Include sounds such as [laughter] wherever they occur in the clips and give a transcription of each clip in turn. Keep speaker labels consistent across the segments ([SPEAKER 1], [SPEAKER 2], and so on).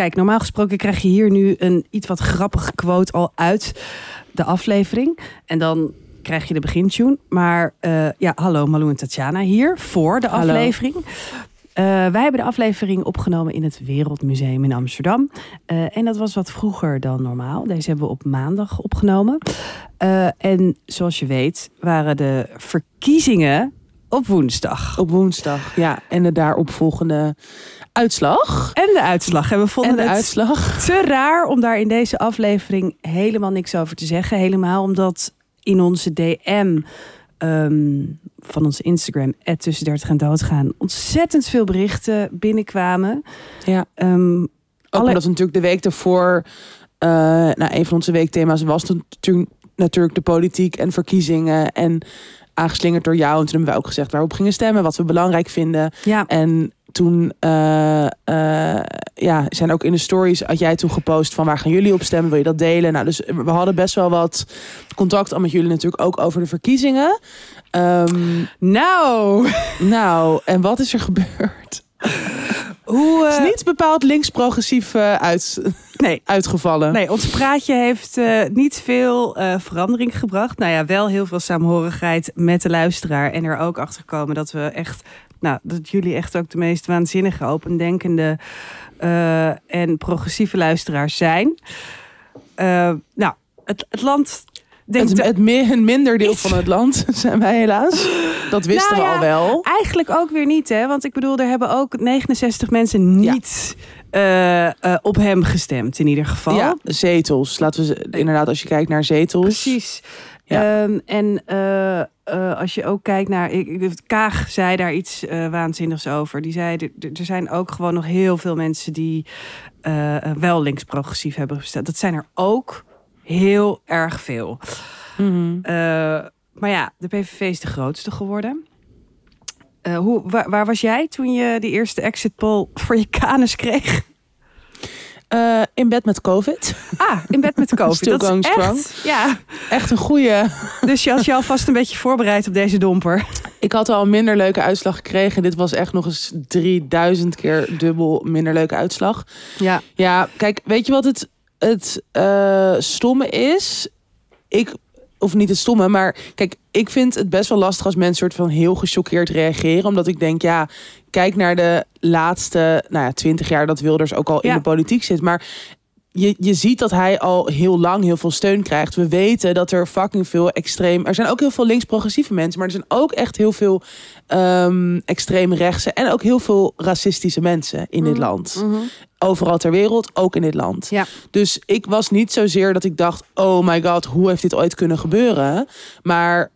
[SPEAKER 1] Kijk, normaal gesproken krijg je hier nu een iets wat grappige quote al uit de aflevering. En dan krijg je de begintune. Maar uh, ja, hallo Malou en Tatjana hier voor de
[SPEAKER 2] Hallo.
[SPEAKER 1] aflevering. Eh, wij hebben de aflevering opgenomen in het Wereldmuseum in Amsterdam. Eh, en dat was wat vroeger dan normaal. Deze hebben we op maandag opgenomen. Eh, en zoals je weet waren de verkiezingen op woensdag.
[SPEAKER 2] Op woensdag, ja. En de daaropvolgende uitslag.
[SPEAKER 1] En de uitslag. En we vonden
[SPEAKER 2] En de
[SPEAKER 1] het
[SPEAKER 2] uitslag.
[SPEAKER 1] te raar om daar in deze aflevering helemaal niks over te zeggen. Helemaal omdat in onze DM ehm, van onze Instagram, tussen 30 en doodgaan, ontzettend veel berichten binnenkwamen.
[SPEAKER 2] Ja.
[SPEAKER 1] Ehm,
[SPEAKER 2] Ook
[SPEAKER 1] Alle-
[SPEAKER 2] omdat we natuurlijk de week daarvoor... eh nou, een van onze weekthema's was toen, toen natuurlijk de politiek en verkiezingen. En aangeslingerd door jou. En toen hebben we ook gezegd waarop we gingen stemmen. Wat we belangrijk vinden.
[SPEAKER 1] ja,
[SPEAKER 2] En toen eh, eh, ja, zijn ook in de stories had jij toen gepost van waar gaan jullie op stemmen? Wil je dat delen? Nou, dus we hadden best wel wat contact al met jullie natuurlijk ook over de verkiezingen. Ehm,
[SPEAKER 1] nou,
[SPEAKER 2] nou, en wat is er gebeurd?
[SPEAKER 1] hoe...
[SPEAKER 2] Het
[SPEAKER 1] eh,
[SPEAKER 2] is niet bepaald links-progressief eh, uit,
[SPEAKER 1] nee,
[SPEAKER 2] uitgevallen.
[SPEAKER 1] Nee, ons praatje heeft eh, niet veel eh, verandering gebracht. Nou ja, wel heel veel saamhorigheid met de luisteraar. En er ook achter komen dat we echt, nou, dat jullie echt ook de meest waanzinnige, opendenkende eh, en progressieve luisteraars zijn. Eh, nou, het, het land. Denkt
[SPEAKER 2] Het, het meer, een minder deel van het land [laughs] zijn wij helaas. Dat wisten
[SPEAKER 1] Nou
[SPEAKER 2] we al wel.
[SPEAKER 1] Eigenlijk ook weer niet, hè? Want ik bedoel, er hebben ook 69 mensen niet eh, op hem gestemd, in ieder geval.
[SPEAKER 2] Ja, zetels. Laten we inderdaad, als je kijkt naar zetels.
[SPEAKER 1] Precies.
[SPEAKER 2] Ja.
[SPEAKER 1] Ehm, en eh, eh, als je ook kijkt naar. Ik, Kaag zei daar iets eh, waanzinnigs over. Die zei: er- zijn ook gewoon nog heel veel mensen die wel links-progressief hebben gestemd. Dat zijn er ook heel erg veel.
[SPEAKER 2] Mhm.
[SPEAKER 1] Maar ja, de PVV is de grootste geworden. Hoe, waar, waar was jij toen je die eerste exit poll voor je kanus kreeg?
[SPEAKER 2] Eh, in bed met COVID.
[SPEAKER 1] Ah, in bed met COVID. Dat is echt, ja.
[SPEAKER 2] Echt een goede.
[SPEAKER 1] Dus je had je alvast een beetje voorbereid op deze domper.
[SPEAKER 2] Ik had al een minder leuke uitslag gekregen. Dit was echt nog eens 3000 keer dubbel minder leuke uitslag.
[SPEAKER 1] Ja.
[SPEAKER 2] Ja, kijk, weet je wat het, het eh, stomme is? Ik, of niet het stomme, maar kijk, ik vind het best wel lastig als mensen soort van heel gechoqueerd reageren. Omdat ik denk, ja, kijk naar de laatste, nou ja, 20 jaar dat Wilders ook al in de politiek zit. Maar je, je ziet dat hij al heel lang heel veel steun krijgt. We weten dat er fucking veel extreem... Er zijn ook heel veel links-progressieve mensen. Maar er zijn ook echt heel veel extreem rechtse... en ook heel veel racistische mensen in dit land. Overal ter wereld, ook in dit land.
[SPEAKER 1] Ja.
[SPEAKER 2] Dus ik was niet zozeer dat ik dacht... oh my god, hoe heeft dit ooit kunnen gebeuren? Maar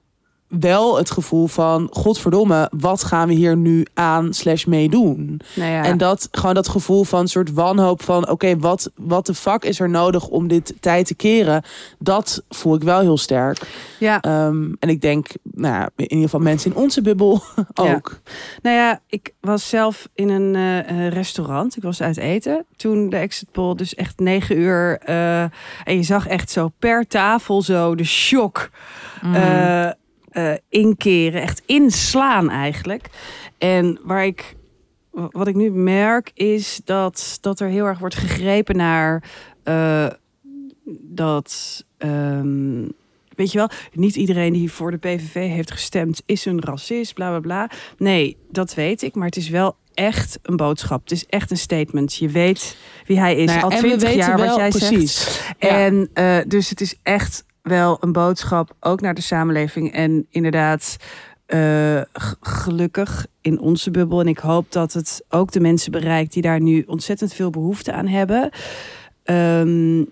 [SPEAKER 2] wel het gevoel van... godverdomme, wat gaan we hier nu aan slash mee doen?
[SPEAKER 1] Nou ja.
[SPEAKER 2] En dat gewoon dat gevoel van soort wanhoop van oké, wat, wat de fuck is er nodig om dit tijd te keren? Dat voel ik wel heel sterk.
[SPEAKER 1] ja.
[SPEAKER 2] Ehm, en ik denk, nou ja, in ieder geval mensen in onze bubbel [laughs] ook.
[SPEAKER 1] Nou ja, ik was zelf in een eh, eh, restaurant. Ik was uit eten. Toen de exit poll, dus echt negen uur. eh, en je zag echt zo per tafel zo de shock
[SPEAKER 2] Mm.
[SPEAKER 1] eh, eh, inkeren. Echt inslaan eigenlijk. En waar ik, wat ik nu merk is dat, dat er heel erg wordt gegrepen naar eh, dat... ehm, Weet je wel, niet iedereen die voor de PVV heeft gestemd is een racist, bla bla bla. Nee, dat weet ik, maar het is wel echt een boodschap. Het is echt een statement. Je weet wie hij is
[SPEAKER 2] Nou ja,
[SPEAKER 1] al twintig jaar, wat jij zegt.
[SPEAKER 2] precies. Ja.
[SPEAKER 1] En eh, dus het is echt wel een boodschap, ook naar de samenleving. En inderdaad, eh, gelukkig in onze bubbel. En ik hoop dat het ook de mensen bereikt die daar nu ontzettend veel behoefte aan hebben. Ehm,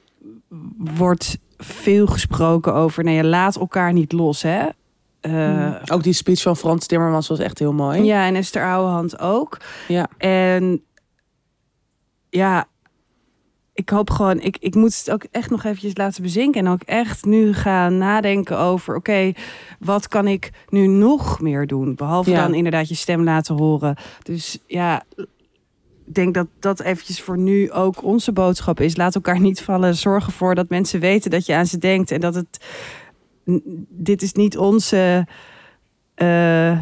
[SPEAKER 1] wordt veel gesproken over, nee, laat elkaar niet los, hè. Eh,
[SPEAKER 2] Ook die speech van Frans Timmermans was echt heel mooi.
[SPEAKER 1] ja, en Esther Ouwehand ook.
[SPEAKER 2] Ja.
[SPEAKER 1] En ja, ik hoop gewoon, ik, ik moet het ook echt nog eventjes laten bezinken. En ook echt nu gaan nadenken over, oké, wat kan ik nu nog meer doen? Behalve
[SPEAKER 2] Ja.
[SPEAKER 1] dan inderdaad je stem laten horen. Dus ja, ik denk dat dat eventjes voor nu ook onze boodschap is. Laat elkaar niet vallen. Zorg ervoor dat mensen weten dat je aan ze denkt. En dat het, dit is niet onze, eh,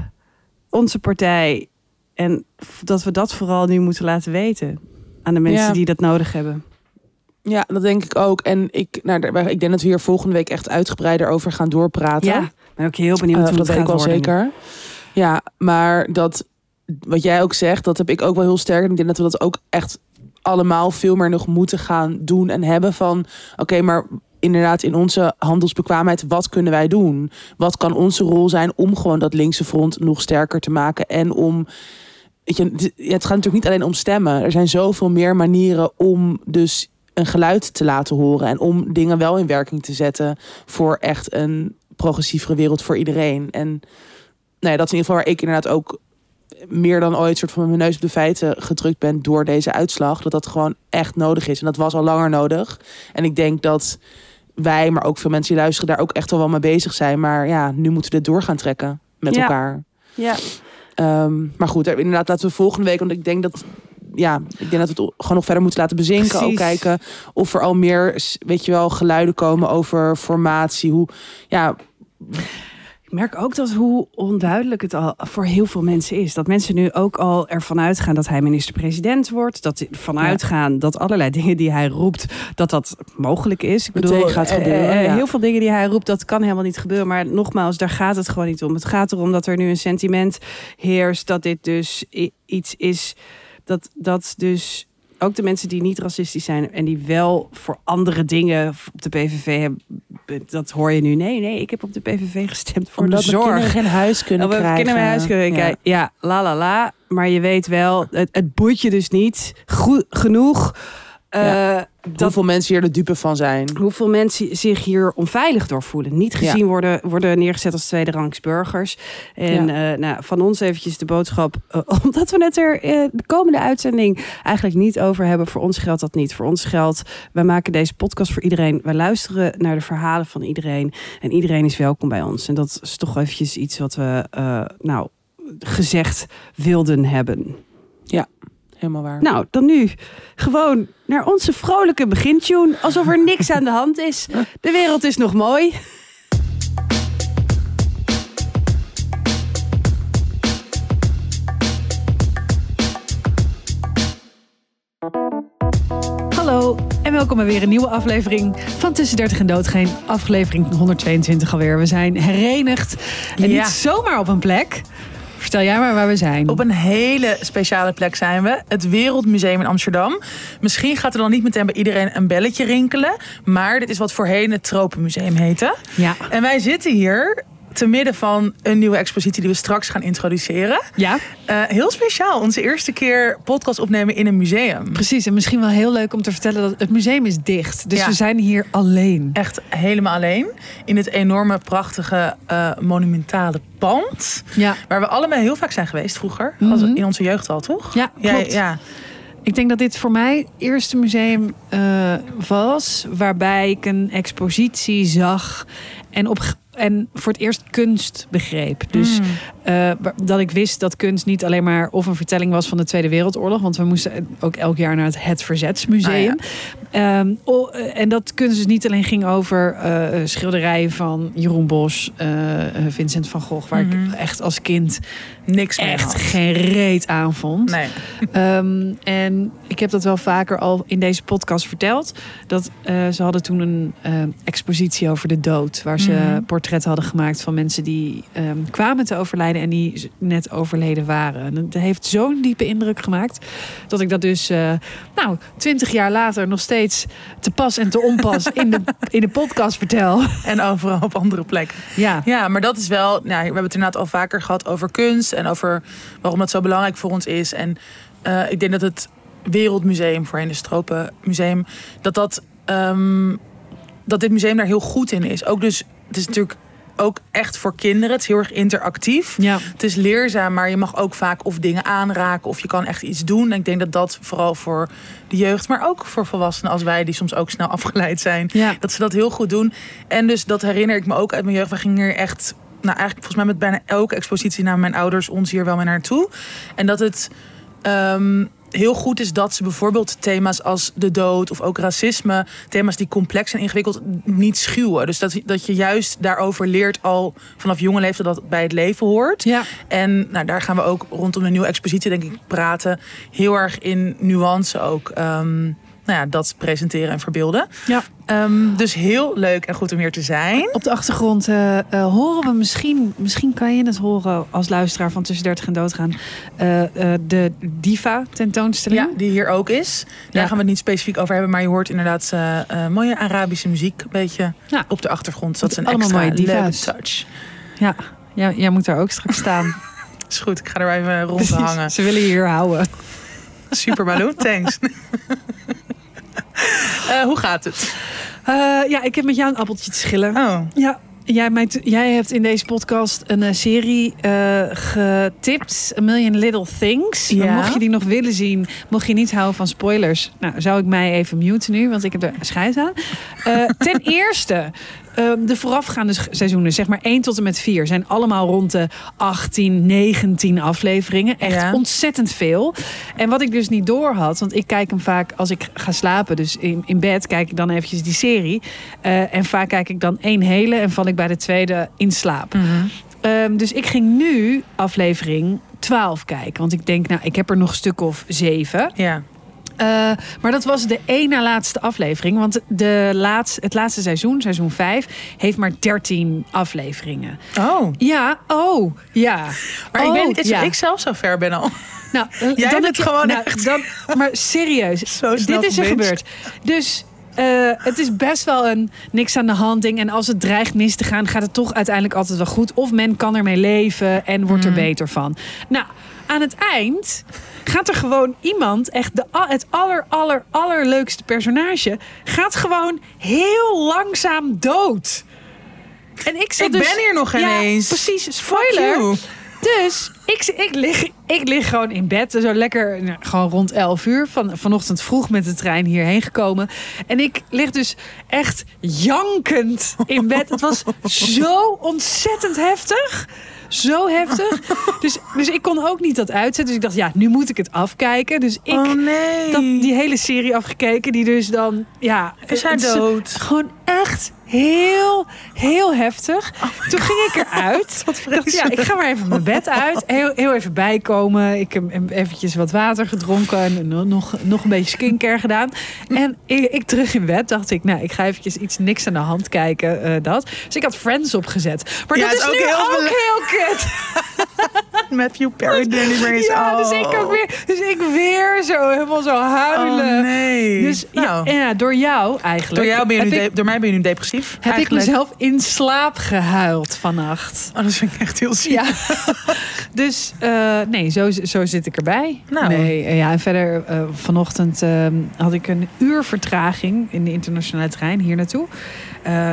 [SPEAKER 1] onze partij. En dat we dat vooral nu moeten laten weten. aan de mensen
[SPEAKER 3] Ja.
[SPEAKER 1] die dat nodig hebben.
[SPEAKER 3] Ja, dat denk ik ook. En ik, nou, ik denk dat we hier volgende week echt uitgebreider over gaan doorpraten.
[SPEAKER 1] Ja, ik ben ook heel benieuwd
[SPEAKER 3] Eh,
[SPEAKER 1] hoe
[SPEAKER 3] dat ik
[SPEAKER 1] gaat
[SPEAKER 3] wel
[SPEAKER 1] worden.
[SPEAKER 3] zeker. Ja, maar dat, wat jij ook zegt, dat heb ik ook wel heel sterk. En ik denk dat we dat ook echt allemaal veel meer nog moeten gaan doen en hebben van, oké, maar inderdaad in onze handelsbekwaamheid, wat kunnen wij doen? Wat kan onze rol zijn om gewoon dat linkse front nog sterker te maken en om Weet je, het gaat natuurlijk niet alleen om stemmen. Er zijn zoveel meer manieren om dus een geluid te laten horen. En om dingen wel in werking te zetten voor echt een progressievere wereld voor iedereen. En nou ja, dat is in ieder geval waar ik inderdaad ook meer dan ooit soort van mijn neus op de feiten gedrukt ben door deze uitslag. Dat dat gewoon echt nodig is. En dat was al langer nodig. En ik denk dat wij, maar ook veel mensen die luisteren, daar ook echt al wel mee bezig zijn. Maar ja, nu moeten we dit door gaan trekken met
[SPEAKER 1] Ja.
[SPEAKER 3] elkaar.
[SPEAKER 1] Ja,
[SPEAKER 3] Ehm, maar goed, er- inderdaad, laten we volgende week, want ik denk dat, ja, ik denk dat we het gewoon nog verder moeten laten bezinken.
[SPEAKER 1] Precies.
[SPEAKER 3] Ook kijken of er al meer, weet je wel, geluiden komen over formatie. Hoe, ja,
[SPEAKER 1] ik merk ook dat hoe onduidelijk het al voor heel veel mensen is. Dat mensen nu ook al ervan uitgaan dat hij minister-president wordt. Dat ze ervan
[SPEAKER 3] Ja.
[SPEAKER 1] uitgaan dat allerlei [laughs] dingen die hij roept, dat dat mogelijk is. Ik
[SPEAKER 3] Meteen gaat
[SPEAKER 1] eh,
[SPEAKER 3] gebeuren,
[SPEAKER 1] eh,
[SPEAKER 3] ja.
[SPEAKER 1] Heel veel dingen die hij roept, dat kan helemaal niet gebeuren. Maar nogmaals, daar gaat het gewoon niet om. Het gaat erom dat er nu een sentiment heerst dat dit dus iets is dat, dat dus ook de mensen die niet racistisch zijn en die wel voor andere dingen op de PVV hebben, dat hoor je nu. Nee, nee, ik heb op de PVV gestemd voor
[SPEAKER 3] omdat
[SPEAKER 1] de zorg.
[SPEAKER 3] kinderen geen huis kunnen
[SPEAKER 1] we
[SPEAKER 3] krijgen.
[SPEAKER 1] kinderen huis kunnen
[SPEAKER 3] Ja.
[SPEAKER 1] Ja, la la la. Maar je weet wel, het, het boeit je dus niet goed genoeg. eh, dat
[SPEAKER 3] Hoeveel mensen hier de dupe van zijn.
[SPEAKER 1] hoeveel mensen zich hier onveilig door voelen. Niet gezien worden, worden neergezet als tweederangs burgers. En eh, nou, van ons eventjes de boodschap. eh, [laughs] omdat we het er eh, de komende uitzending eigenlijk niet over hebben. Voor ons geldt dat niet. Voor ons geldt, wij maken deze podcast voor iedereen. Wij luisteren naar de verhalen van iedereen. En iedereen is welkom bij ons. En dat is toch eventjes iets wat we nou, gezegd wilden hebben.
[SPEAKER 3] Helemaal waar.
[SPEAKER 1] Nou, dan nu gewoon naar onze vrolijke begintune. Alsof er niks aan de hand is. De wereld is nog mooi.
[SPEAKER 4] Hallo en welkom bij weer een nieuwe aflevering van Tussen 30 en Doodgeen. Aflevering 122 alweer. We zijn herenigd en
[SPEAKER 2] Ja.
[SPEAKER 4] niet zomaar op een plek. Vertel jij maar waar we zijn.
[SPEAKER 2] Op een hele speciale plek zijn we. Het Wereldmuseum in Amsterdam. Misschien gaat er dan niet meteen bij iedereen een belletje rinkelen. Maar dit is wat voorheen het Tropenmuseum heette.
[SPEAKER 4] Ja.
[SPEAKER 2] En wij zitten hier te midden van een nieuwe expositie die we straks gaan introduceren.
[SPEAKER 4] Ja,
[SPEAKER 2] Eh, heel speciaal. Onze eerste keer podcast opnemen in een museum.
[SPEAKER 4] precies. En misschien wel heel leuk om te vertellen dat het museum is dicht. Dus
[SPEAKER 2] Ja.
[SPEAKER 4] we zijn hier alleen.
[SPEAKER 2] Echt helemaal alleen. In het enorme, prachtige, eh, monumentale pand.
[SPEAKER 4] Ja.
[SPEAKER 2] Waar we allemaal heel vaak zijn geweest vroeger.
[SPEAKER 4] Mhm.
[SPEAKER 2] In onze jeugd al, toch?
[SPEAKER 4] Ja,
[SPEAKER 2] Ja,
[SPEAKER 4] klopt.
[SPEAKER 2] ja.
[SPEAKER 4] Ik denk dat dit voor mij het eerste museum eh, was waarbij ik een expositie zag en, op, en voor het eerst kunst begreep. Dus
[SPEAKER 2] Mm.
[SPEAKER 4] eh, dat ik wist dat kunst niet alleen maar of een vertelling was van de Tweede Wereldoorlog, want we moesten ook elk jaar naar het Het Verzetsmuseum. Ehm, o- eh, en dat kunst dus niet alleen ging over eh, schilderijen van Jeroen Bos, Vincent van Gogh, waar ik echt als kind
[SPEAKER 2] Niks meer
[SPEAKER 4] echt
[SPEAKER 2] had.
[SPEAKER 4] geen reet aan vond.
[SPEAKER 2] Nee.
[SPEAKER 4] Ehm, en ik heb dat wel vaker al in deze podcast verteld. Dat ze hadden toen een expositie over de dood. Waar ze portretten hadden gemaakt van mensen die ehm, kwamen te overlijden. En die net overleden waren. En dat heeft zo'n diepe indruk gemaakt. Dat ik dat dus, eh, nou, twintig jaar later nog steeds te pas en te onpas in de, [laughs] in de podcast vertel.
[SPEAKER 2] En overal op andere plekken.
[SPEAKER 4] Ja,
[SPEAKER 2] Ja, maar dat is wel. Nou, we hebben het inderdaad al vaker gehad over kunst en over waarom het zo belangrijk voor ons is. En eh, ik denk dat het Wereldmuseum, voorheen het Tropenmuseum, dat dat. ehm, dat dit museum daar heel goed in is. Ook dus, het is natuurlijk ook echt voor kinderen. Het is heel erg interactief.
[SPEAKER 4] ja.
[SPEAKER 2] Het is leerzaam, maar je mag ook vaak of dingen aanraken of je kan echt iets doen. En ik denk dat dat vooral voor de jeugd, maar ook voor volwassenen als wij, die soms ook snel [laughs] afgeleid zijn,
[SPEAKER 4] ja.
[SPEAKER 2] dat ze dat heel goed doen. En dus dat herinner ik me ook uit mijn jeugd. We gingen hier echt, nou eigenlijk volgens mij met bijna elke expositie naar mijn ouders ons hier wel mee naartoe. En dat het, ehm, heel goed is dat ze bijvoorbeeld thema's als de dood of ook racisme, thema's die complex en ingewikkeld, niet schuwen. Dus dat, dat je juist daarover leert al vanaf jonge leeftijd dat het bij het leven hoort.
[SPEAKER 4] Ja.
[SPEAKER 2] En nou, daar gaan we ook rondom de nieuwe expositie, denk ik, praten. Heel erg in nuance ook. ehm, nou ja, dat presenteren en verbeelden.
[SPEAKER 4] Ja.
[SPEAKER 2] Ehm, dus heel leuk en goed om hier te zijn.
[SPEAKER 4] Op de achtergrond eh, eh, horen we misschien, misschien kan je het horen als luisteraar van Tussen 30 en Doodgaan, eh, de Diva tentoonstelling.
[SPEAKER 2] Ja, die hier ook is. Daar
[SPEAKER 4] Ja.
[SPEAKER 2] gaan we het niet specifiek over hebben, maar je hoort inderdaad mooie Arabische muziek een beetje
[SPEAKER 4] Ja.
[SPEAKER 2] op de achtergrond. Dat is een extra
[SPEAKER 4] mooie diva's.
[SPEAKER 2] touch.
[SPEAKER 4] Ja, ja, jij moet daar ook straks staan. [laughs]
[SPEAKER 2] Is goed, ik ga er even rond hangen.
[SPEAKER 4] Ze willen je hier houden. [laughs]
[SPEAKER 2] Super Malou, thanks. [laughs] Eh, hoe gaat het?
[SPEAKER 4] Eh, ja, ik heb met jou een appeltje te schillen.
[SPEAKER 2] Oh,
[SPEAKER 4] Ja, jij, jij hebt in deze podcast een eh, serie eh, getipt. A Million Little Things.
[SPEAKER 2] Ja.
[SPEAKER 4] Mocht je die nog willen zien, mocht je niet houden van spoilers. Nou, zou ik mij even muten nu, want ik heb er scheid aan. Ten [laughs] eerste, ehm, de voorafgaande seizoenen, zeg maar 1 tot en met 4, zijn allemaal rond de 18, 19 afleveringen. Echt
[SPEAKER 2] Ja.
[SPEAKER 4] ontzettend veel. En wat ik dus niet door had, want ik kijk hem vaak als ik ga slapen. Dus in, in bed kijk ik dan eventjes die serie. Eh, en vaak kijk ik dan één hele en val ik bij de tweede in slaap. Ehm, dus ik ging nu aflevering 12 kijken. Want ik denk, nou, ik heb er nog een stuk of zeven.
[SPEAKER 2] ja.
[SPEAKER 4] Eh, maar dat was de één na laatste aflevering. Want de laatste, het laatste seizoen, seizoen 5, heeft maar 13 afleveringen.
[SPEAKER 2] Oh,
[SPEAKER 4] Ja, oh, ja.
[SPEAKER 2] maar ik
[SPEAKER 4] Oh,
[SPEAKER 2] weet niet eens
[SPEAKER 4] ja.
[SPEAKER 2] of ik zelf zo ver ben al.
[SPEAKER 4] Nou, [laughs]
[SPEAKER 2] Jij
[SPEAKER 4] dan je-
[SPEAKER 2] gewoon
[SPEAKER 4] nou,
[SPEAKER 2] echt-
[SPEAKER 4] Dan, [laughs] maar serieus,
[SPEAKER 2] Zo
[SPEAKER 4] dit is er gebeurd. Dus eh, het is best wel een niks aan de hand ding. En als het dreigt mis te gaan, gaat het toch uiteindelijk altijd wel goed. Of men kan ermee leven en wordt er
[SPEAKER 2] Mhm.
[SPEAKER 4] beter van. Nou, aan het eind gaat er gewoon iemand, echt de, het aller, aller, allerleukste personage, gaat gewoon heel langzaam dood. En ik zat
[SPEAKER 2] Ik
[SPEAKER 4] dus,
[SPEAKER 2] ben hier nog
[SPEAKER 4] Ja,
[SPEAKER 2] ineens.
[SPEAKER 4] precies,
[SPEAKER 2] Fuck
[SPEAKER 4] spoiler. Dus ik, ik, lig, ik lig gewoon in bed. Zo lekker, nou, gewoon rond 11 uur. Van, vanochtend vroeg met de trein hierheen gekomen. En ik lig dus echt jankend in bed. Het was zo ontzettend heftig. Zo heftig. [laughs] Dus, dus ik kon ook niet dat uitzetten. Dus ik dacht, ja, nu moet ik het afkijken. Dus ik
[SPEAKER 2] oh nee.
[SPEAKER 4] dat, die hele serie afgekeken. Die dus dan, ja...
[SPEAKER 2] Is
[SPEAKER 4] het
[SPEAKER 2] dood?
[SPEAKER 4] Gewoon echt heel, heel heftig. Toen ging ik eruit. ik dacht, ja, ik ga maar even mijn bed uit. Heel, heel even bijkomen. Ik heb eventjes wat water gedronken. En no- nog, nog een beetje skincare gedaan. En ik, ik terug in bed dacht ik, nou, ik ga eventjes iets niks aan de hand kijken. eh, dat. Dus ik had Friends opgezet. Maar
[SPEAKER 2] Ja,
[SPEAKER 4] dat is
[SPEAKER 2] is
[SPEAKER 4] nu
[SPEAKER 2] ook heel
[SPEAKER 4] ook heel kut. [laughs]
[SPEAKER 2] Matthew Perry Danny Race.
[SPEAKER 4] Ja, dus ik ook weer. Dus ik weer zo helemaal zo huilen.
[SPEAKER 2] Oh nee.
[SPEAKER 4] Dus ja,
[SPEAKER 2] nou,
[SPEAKER 4] en ja, door jou eigenlijk.
[SPEAKER 2] door, jou ben je nu
[SPEAKER 4] ik,
[SPEAKER 2] door mij ben je nu depressief.
[SPEAKER 4] Heb ik mezelf in slaap gehuild vannacht.
[SPEAKER 2] Oh, dat vind ik echt heel ziek.
[SPEAKER 4] Ja. [laughs] dus eh, nee, zo, zo zit ik erbij.
[SPEAKER 2] Nou.
[SPEAKER 4] Nee, eh, ja, en verder eh, vanochtend eh, had ik een uur vertraging in de internationale trein hier naartoe.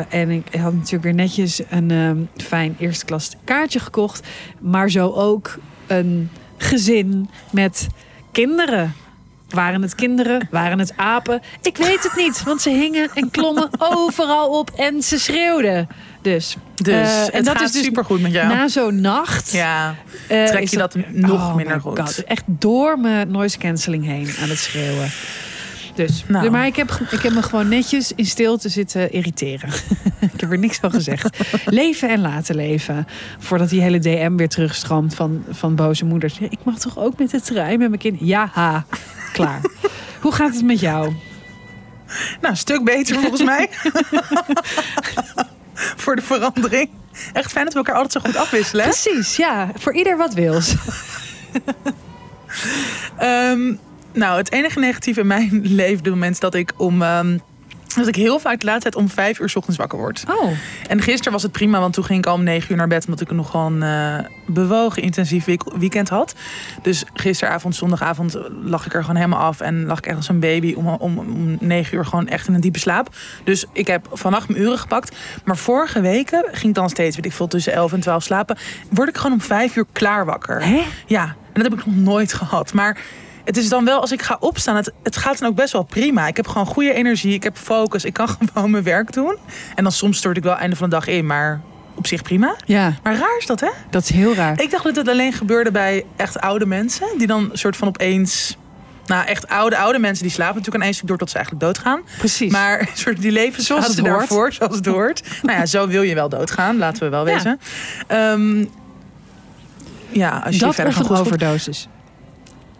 [SPEAKER 4] En ik had natuurlijk weer netjes een eh, fijn eerste klas kaartje gekocht. Maar zo ook een gezin met kinderen. Waren het kinderen? Waren het apen? Ik weet het niet, want ze hingen en klommen overal op en ze schreeuwden. Dus,
[SPEAKER 2] Dus
[SPEAKER 4] eh, en dat is dus
[SPEAKER 2] supergoed met jou.
[SPEAKER 4] na zo'n nacht
[SPEAKER 2] ja,
[SPEAKER 4] eh,
[SPEAKER 2] trek je dat nog
[SPEAKER 4] oh
[SPEAKER 2] minder goed.
[SPEAKER 4] God, echt door mijn noise cancelling heen aan het schreeuwen. Dus,
[SPEAKER 2] Nou.
[SPEAKER 4] maar ik heb, ik heb me gewoon netjes in stilte zitten irriteren. [laughs] ik heb er niks van gezegd. [laughs] leven en laten leven. Voordat die hele DM weer terugstroomt van, van boze moeders. Ik mag toch ook met de trein met mijn kind? Ja, ha. Klaar. [laughs] Hoe gaat het met jou?
[SPEAKER 2] Nou, een stuk beter volgens mij. Voor de verandering. Echt fijn dat we elkaar altijd zo goed afwisselen.
[SPEAKER 4] Precies, ja. Voor ieder wat wils.
[SPEAKER 2] Ehm, nou, het enige negatieve in mijn [laughs] leven op dit moment is dat ik om... ehm, dat ik heel vaak de laatste tijd om vijf uur 's ochtends wakker word.
[SPEAKER 4] Oh,
[SPEAKER 2] En gisteren was het prima, want toen ging ik al om negen uur naar bed... omdat ik nog gewoon eh, bewogen, intensief week- weekend had. Dus gisteravond, zondagavond lag ik er gewoon helemaal af... en lag ik echt als een baby om, om, om negen uur gewoon echt in een diepe slaap. Dus ik heb vannacht mijn uren gepakt. Maar vorige weken ging ik dan steeds, weet ik veel, tussen 11 en 12 slapen... word ik gewoon om vijf uur klaar wakker.
[SPEAKER 4] hè?
[SPEAKER 2] Ja, en dat heb ik nog nooit gehad. Maar het is dan wel, als ik ga opstaan, het, het gaat dan ook best wel prima. Ik heb gewoon goede energie, ik heb focus, ik kan [laughs] gewoon mijn werk doen. En dan soms stort ik wel einde van de dag in, maar op zich prima.
[SPEAKER 4] Ja,
[SPEAKER 2] Maar raar is dat, hè?
[SPEAKER 4] dat is heel raar.
[SPEAKER 2] Ik dacht dat het alleen gebeurde bij echt oude mensen, die dan soort van opeens Nou, echt oude, oude mensen die slapen natuurlijk aan één stuk door tot ze eigenlijk doodgaan.
[SPEAKER 4] Precies.
[SPEAKER 2] Maar [laughs] een soort die levensfase
[SPEAKER 4] Zoals het hoort.
[SPEAKER 2] daarvoor, zoals het hoort. [laughs] nou ja, zo wil je wel doodgaan, laten we wel
[SPEAKER 4] Ja.
[SPEAKER 2] wezen. Ehm, ja, als je
[SPEAKER 4] dat
[SPEAKER 2] verder van
[SPEAKER 4] een
[SPEAKER 2] goed
[SPEAKER 4] overdosis.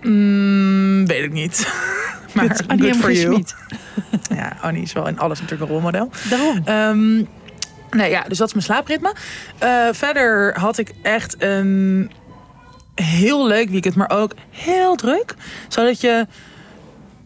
[SPEAKER 2] Mm, weet ik niet. [laughs] maar good
[SPEAKER 4] M.
[SPEAKER 2] for you. [laughs] Ja, Annie is wel in alles natuurlijk een rolmodel.
[SPEAKER 4] Daarom.
[SPEAKER 2] Ehm, nee, ja, dus dat is mijn slaapritme. Eh, verder had ik echt een heel leuk weekend, maar ook heel druk. Zodat je,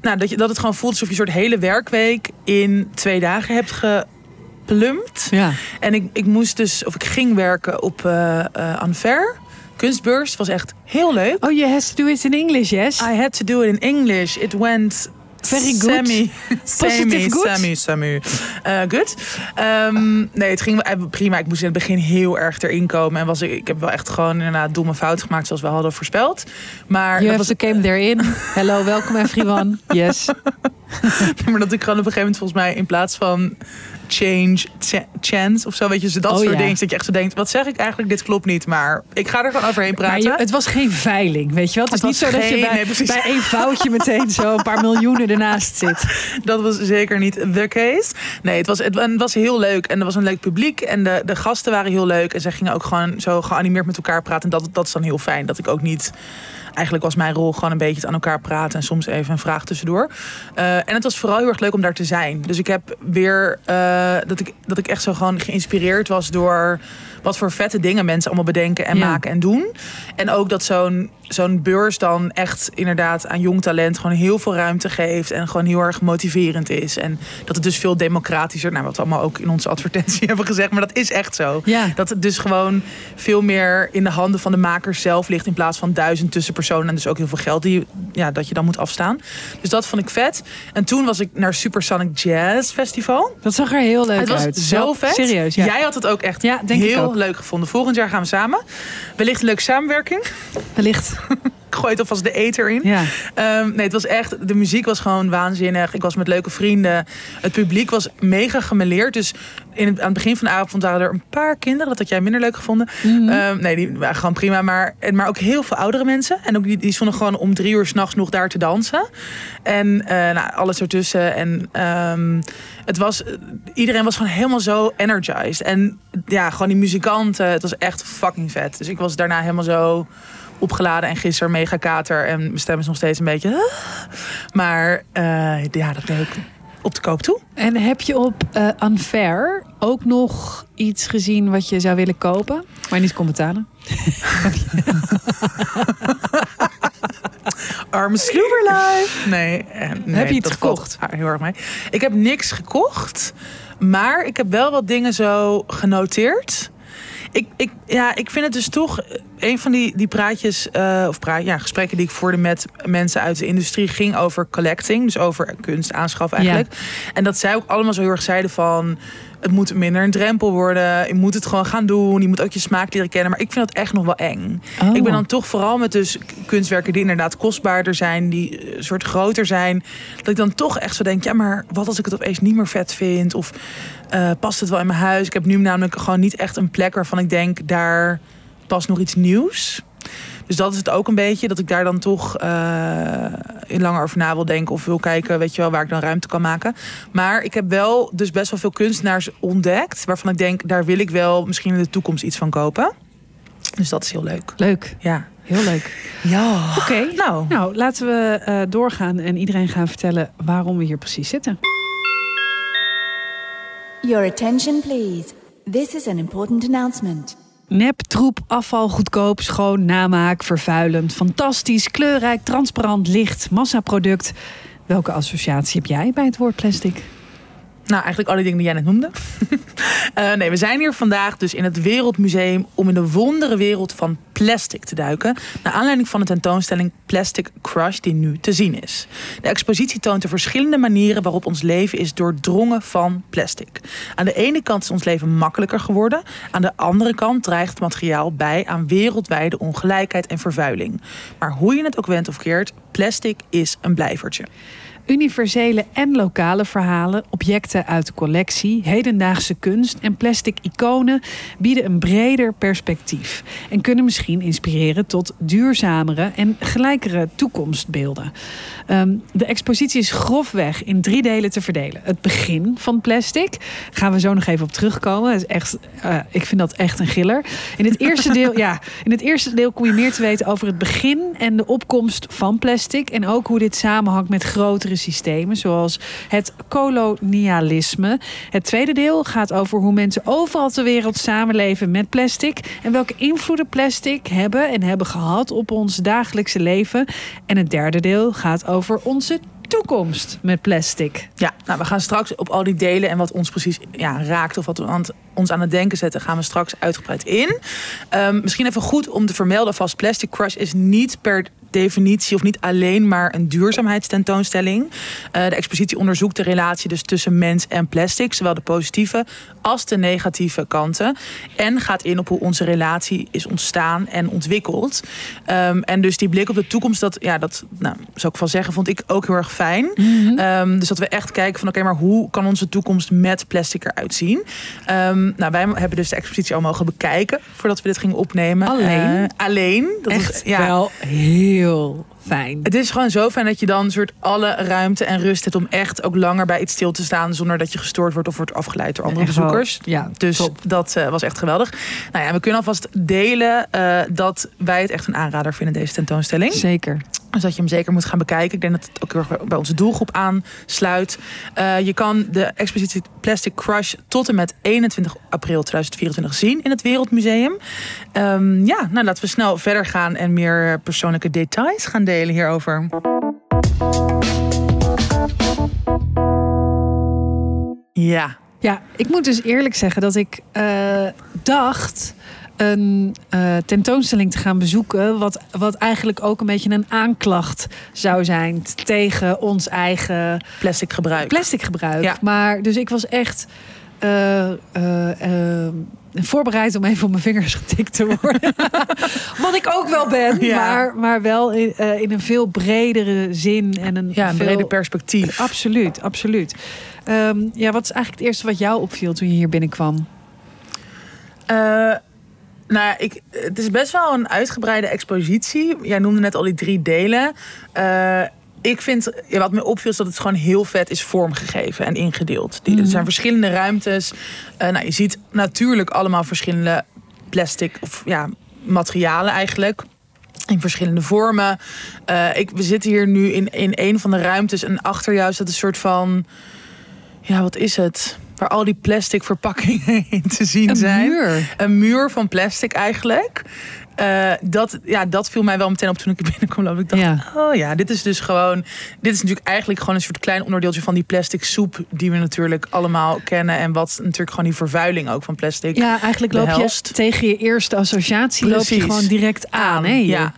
[SPEAKER 2] nou, dat, je, dat het gewoon voelt alsof je een soort hele werkweek in twee dagen hebt geplumpt.
[SPEAKER 4] Ja.
[SPEAKER 2] En ik, ik moest dus, of ik ging werken op eh eh Anver. Kunstbeurs. Was echt heel leuk.
[SPEAKER 4] Oh, you has to do it in English, yes?
[SPEAKER 2] I had to do it in English. It went
[SPEAKER 4] Very good.
[SPEAKER 2] Semi, [laughs] semi,
[SPEAKER 4] good?
[SPEAKER 2] semi, semi. Eh, good. Ehm, nee, het ging eh, prima. Ik moest in het begin heel erg erin komen. En was, ik ik heb wel echt gewoon inderdaad domme fouten gemaakt zoals we hadden voorspeld. Maar
[SPEAKER 4] You
[SPEAKER 2] dat, was,
[SPEAKER 4] came there in. Hello, welcome everyone. [laughs] Yes. [laughs]
[SPEAKER 2] maar dat ik gewoon op een gegeven moment volgens mij in plaats van change, cha- chance of zo, weet je, zo dat
[SPEAKER 4] Oh,
[SPEAKER 2] soort
[SPEAKER 4] ja.
[SPEAKER 2] dingen. Dat je echt zo denkt, wat zeg ik eigenlijk? Dit klopt niet. Maar ik ga er gewoon overheen praten.
[SPEAKER 4] je- het was geen veiling, weet je wel? Het is niet zo dat je bij,
[SPEAKER 2] nee,
[SPEAKER 4] bij één foutje meteen zo een paar miljoenen ernaast zit. [laughs]
[SPEAKER 2] Dat was zeker niet the case. Nee, het was, het, het was heel leuk. En er was een leuk publiek. En de, de gasten waren heel leuk. En zij gingen ook gewoon zo geanimeerd met elkaar praten. En dat, dat is dan heel fijn. Dat ik ook niet... Eigenlijk was mijn rol gewoon een beetje het aan elkaar praten. En soms even een vraag tussendoor. Eh, en het was vooral heel erg leuk om daar te zijn. Dus ik heb weer... eh, dat, ik, dat ik echt zo gewoon geïnspireerd was door... Wat voor vette dingen mensen allemaal bedenken en
[SPEAKER 4] Ja.
[SPEAKER 2] maken en doen. En ook dat zo'n zo'n beurs dan echt inderdaad aan jong talent gewoon heel veel ruimte geeft. En gewoon heel erg motiverend is. En dat het dus veel democratischer, nou wat we allemaal ook in onze advertentie [laughs] hebben gezegd. Maar dat is echt zo.
[SPEAKER 4] Ja.
[SPEAKER 2] Dat het dus gewoon veel meer in de handen van de makers zelf ligt. In plaats van duizend tussenpersonen. En dus ook heel veel geld die, ja, dat je dan moet afstaan. Dus dat vond ik vet. En toen was ik naar Supersonic Jazz Festival.
[SPEAKER 4] Dat zag er heel leuk
[SPEAKER 2] Het was
[SPEAKER 4] uit.
[SPEAKER 2] zo vet.
[SPEAKER 4] Serieus, ja.
[SPEAKER 2] Jij had het ook echt
[SPEAKER 4] Ja, denk ik
[SPEAKER 2] heel
[SPEAKER 4] ook.
[SPEAKER 2] Leuk gevonden. Volgend jaar gaan we samen. Wellicht een leuke samenwerking.
[SPEAKER 4] Wellicht. [laughs]
[SPEAKER 2] Ik gooi het alvast de eter in.
[SPEAKER 4] Ja.
[SPEAKER 2] Ehm, nee, het was echt. De muziek was gewoon waanzinnig. Ik was met leuke vrienden. Het publiek was mega gemeleerd. Dus in het, aan het begin van de avond waren er een paar kinderen. Dat had jij minder leuk gevonden.
[SPEAKER 4] Mhm.
[SPEAKER 2] Ehm, nee, die waren gewoon prima. Maar, maar ook heel veel oudere mensen. En ook die, die stonden gewoon om drie uur s'nachts nog daar te dansen. En eh, nou, alles ertussen. En ehm, het was, iedereen was gewoon helemaal zo energized. En ja, gewoon die muzikanten. Het was echt fucking vet. Dus ik was daarna helemaal zo opgeladen en gisteren mega kater. En mijn stem is nog steeds een beetje... Maar eh, ja, dat ben ik op de koop toe.
[SPEAKER 4] En heb je op eh Unfair ook nog iets gezien wat je zou willen kopen, maar niet kon betalen? [laughs]
[SPEAKER 2] Arme Sloeberlife. Nee, eh, nee,
[SPEAKER 4] Heb je iets gekocht?
[SPEAKER 2] heel erg mee. Ik heb niks gekocht. Maar ik heb wel wat dingen zo genoteerd. Ik, ik, ja, ik vind het dus toch een van die, die praatjes, eh, of praat, ja, gesprekken die ik voerde met mensen uit de industrie, ging over collecting. Dus over kunst aanschaf eigenlijk. En dat zij ook allemaal zo heel erg zeiden van. Het moet minder een drempel worden. Je moet het gewoon gaan doen. Je moet ook je smaak leren kennen. Maar ik vind dat echt nog wel eng.
[SPEAKER 4] Oh.
[SPEAKER 2] Ik ben dan toch vooral met dus kunstwerken die inderdaad kostbaarder zijn, die een soort groter zijn, dat ik dan toch echt zo denk, ja, maar wat als ik het opeens niet meer vet vind? Of eh, past het wel in mijn huis? Ik heb nu namelijk gewoon niet echt een plek waarvan ik denk, daar past nog iets nieuws. Dus dat is het ook een beetje, dat ik daar dan toch eh, in langer over na wil denken of wil kijken, weet je wel, waar ik dan ruimte kan maken. Maar ik heb wel dus best wel veel kunstenaars ontdekt, waarvan ik denk, daar wil ik wel misschien in de toekomst iets van kopen. Dus dat is heel leuk.
[SPEAKER 4] Leuk,
[SPEAKER 2] Ja.
[SPEAKER 4] heel leuk.
[SPEAKER 2] Ja.
[SPEAKER 4] Oké,
[SPEAKER 2] Nou,
[SPEAKER 4] nou laten we eh, doorgaan en iedereen gaan vertellen waarom we hier precies zitten.
[SPEAKER 5] Your attention, please. This is an important announcement.
[SPEAKER 4] Nep, troep, afval, goedkoop, schoon, namaak, vervuilend, fantastisch, kleurrijk, transparant, licht, massaproduct. Welke associatie heb jij bij het woord plastic?
[SPEAKER 2] Nou, eigenlijk alle dingen die jij net noemde. [laughs] Eh, nee, we zijn hier vandaag dus in het Wereldmuseum om in de wondere wereld van plastic te duiken. Naar aanleiding van de tentoonstelling Plastic Crush die nu te zien is. De expositie toont de verschillende manieren waarop ons leven is doordrongen van plastic. Aan de ene kant is ons leven makkelijker geworden. Aan de andere kant draagt het materiaal bij aan wereldwijde ongelijkheid en vervuiling. Maar hoe je het ook wendt of keert, plastic is een blijvertje.
[SPEAKER 4] Universele en lokale verhalen, objecten uit de collectie, hedendaagse kunst en plastic iconen bieden een breder perspectief en kunnen misschien inspireren tot duurzamere en gelijkere toekomstbeelden. Ehm, de expositie is grofweg in drie delen te verdelen. Het begin van plastic, gaan we zo nog even op terugkomen. Dat is echt, eh, ik vind dat echt een giller. In het eerste [laughs] deel, ja, in het eerste deel kom je meer te weten over het begin en de opkomst van plastic en ook hoe dit samenhangt met grotere systemen, zoals het kolonialisme. Het tweede deel gaat over hoe mensen overal ter wereld samenleven met plastic en welke invloeden plastic hebben en hebben gehad op ons dagelijkse leven. En het derde deel gaat over onze toekomst met plastic.
[SPEAKER 2] Ja, nou, we gaan straks op al die delen en wat ons precies ja, raakt of wat we aan ons aan het denken zetten, gaan we straks uitgebreid in. Ehm, misschien even goed om te vermelden vast, Plastic Crush is niet per definitie of niet alleen maar een duurzaamheidstentoonstelling. Eh, de expositie onderzoekt de relatie dus tussen mens en plastic, zowel de positieve als de negatieve kanten. En gaat in op hoe onze relatie is ontstaan en ontwikkeld. Ehm, en dus die blik op de toekomst, dat, ja, dat nou, zou ik wel zeggen, vond ik ook heel erg fijn. Ehm, dus dat we echt kijken van oké, maar hoe kan onze toekomst met plastic eruit zien? Ehm, nou, wij hebben dus de expositie al mogen bekijken voordat we dit gingen opnemen.
[SPEAKER 4] Alleen?
[SPEAKER 2] Eh, alleen. Dat
[SPEAKER 4] Echt
[SPEAKER 2] is, ja,
[SPEAKER 4] wel heel you. Fijn.
[SPEAKER 2] het is gewoon zo fijn dat je dan soort alle ruimte en rust hebt om echt ook langer bij iets stil te staan zonder dat je gestoord wordt of wordt afgeleid door andere
[SPEAKER 4] Echt wel.
[SPEAKER 2] bezoekers.
[SPEAKER 4] Ja,
[SPEAKER 2] Dus
[SPEAKER 4] top.
[SPEAKER 2] dat eh, was echt geweldig. Nou ja, we kunnen alvast delen eh, dat wij het echt een aanrader vinden, deze tentoonstelling.
[SPEAKER 4] Zeker.
[SPEAKER 2] Dus dat je hem zeker moet gaan bekijken. Ik denk dat het ook heel erg bij onze doelgroep aansluit. Eh, je kan de expositie Plastic Crush tot en met 21 april 2024 zien in het Wereldmuseum. Ehm, ja, nou laten we snel verder gaan en meer persoonlijke details gaan delen hierover. Ja,
[SPEAKER 4] Ja, ik moet dus eerlijk zeggen dat ik eh, dacht een eh, tentoonstelling te gaan bezoeken. Wat, wat eigenlijk ook een beetje een aanklacht zou zijn tegen ons eigen
[SPEAKER 2] plastic gebruik.
[SPEAKER 4] plastic gebruik.
[SPEAKER 2] Ja.
[SPEAKER 4] Maar dus ik was echt eh, voorbereid om even op mijn vingers getikt te worden. [laughs] Wat ik ook wel ben,
[SPEAKER 2] Ja.
[SPEAKER 4] maar, maar wel in, eh, in een veel bredere zin en een,
[SPEAKER 2] ja, een
[SPEAKER 4] veel,
[SPEAKER 2] breder perspectief.
[SPEAKER 4] Absoluut, absoluut. Ehm, ja, wat is eigenlijk het eerste wat jou opviel toen je hier binnenkwam?
[SPEAKER 2] Eh, nou ja, ik, het is best wel een uitgebreide expositie. Jij noemde net al die drie delen. Eh, ik vind, ja, wat me opviel, is dat het gewoon heel vet is vormgegeven en ingedeeld. Die, Er zijn verschillende ruimtes. Eh, nou, je ziet natuurlijk allemaal verschillende plastic of ja, materialen eigenlijk. In verschillende vormen. Eh, ik, we zitten hier nu in, in een van de ruimtes. En achter jou staat een soort van. Ja, wat is het? Waar al die plastic verpakkingen [laughs] in te zien
[SPEAKER 4] Een
[SPEAKER 2] zijn
[SPEAKER 4] muur.
[SPEAKER 2] een muur van plastic eigenlijk. Eh, dat, ja, dat viel mij wel meteen op toen ik er [laughs] binnenkwam. Ik dacht,
[SPEAKER 4] Ja.
[SPEAKER 2] oh ja, dit is dus gewoon... Dit is natuurlijk eigenlijk gewoon een soort klein onderdeeltje van die plastic soep... die we natuurlijk allemaal kennen. En wat natuurlijk gewoon die vervuiling ook van plastic
[SPEAKER 4] Ja, eigenlijk loop je tegen je eerste associatie loop je gewoon direct aan. Hè.
[SPEAKER 2] Ja.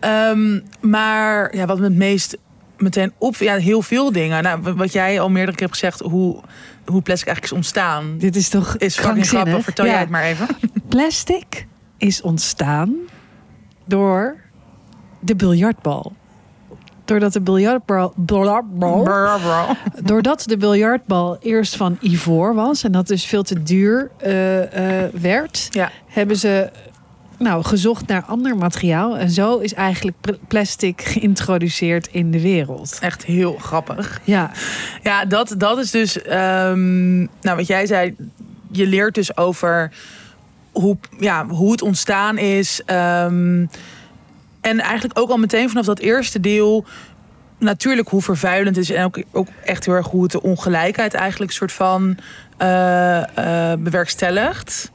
[SPEAKER 2] Ehm, maar ja, wat me het meest meteen op... Ja, heel veel dingen. Nou, wat jij al meerdere keer hebt gezegd... hoe, hoe plastic eigenlijk is ontstaan...
[SPEAKER 4] Dit is toch
[SPEAKER 2] is grappig. Vertel
[SPEAKER 4] Ja.
[SPEAKER 2] jij het maar even. [laughs]
[SPEAKER 4] Plastic is ontstaan door de biljartbal. Doordat de biljartbal, [laughs] doordat de biljartbal eerst van ivoor was en dat dus veel te duur eh, eh, werd,
[SPEAKER 2] Ja.
[SPEAKER 4] hebben ze nou, gezocht naar ander materiaal. En zo is eigenlijk plastic geïntroduceerd in de wereld.
[SPEAKER 2] Echt heel grappig.
[SPEAKER 4] Ja,
[SPEAKER 2] Ja, dat, dat is dus. ehm, nou, wat jij zei. Je leert dus over hoe, ja, hoe het ontstaan is. ehm, en eigenlijk ook al meteen vanaf dat eerste deel. Natuurlijk hoe vervuilend het is. En ook, ook echt heel erg hoe het de ongelijkheid eigenlijk soort van eh, bewerkstelligt.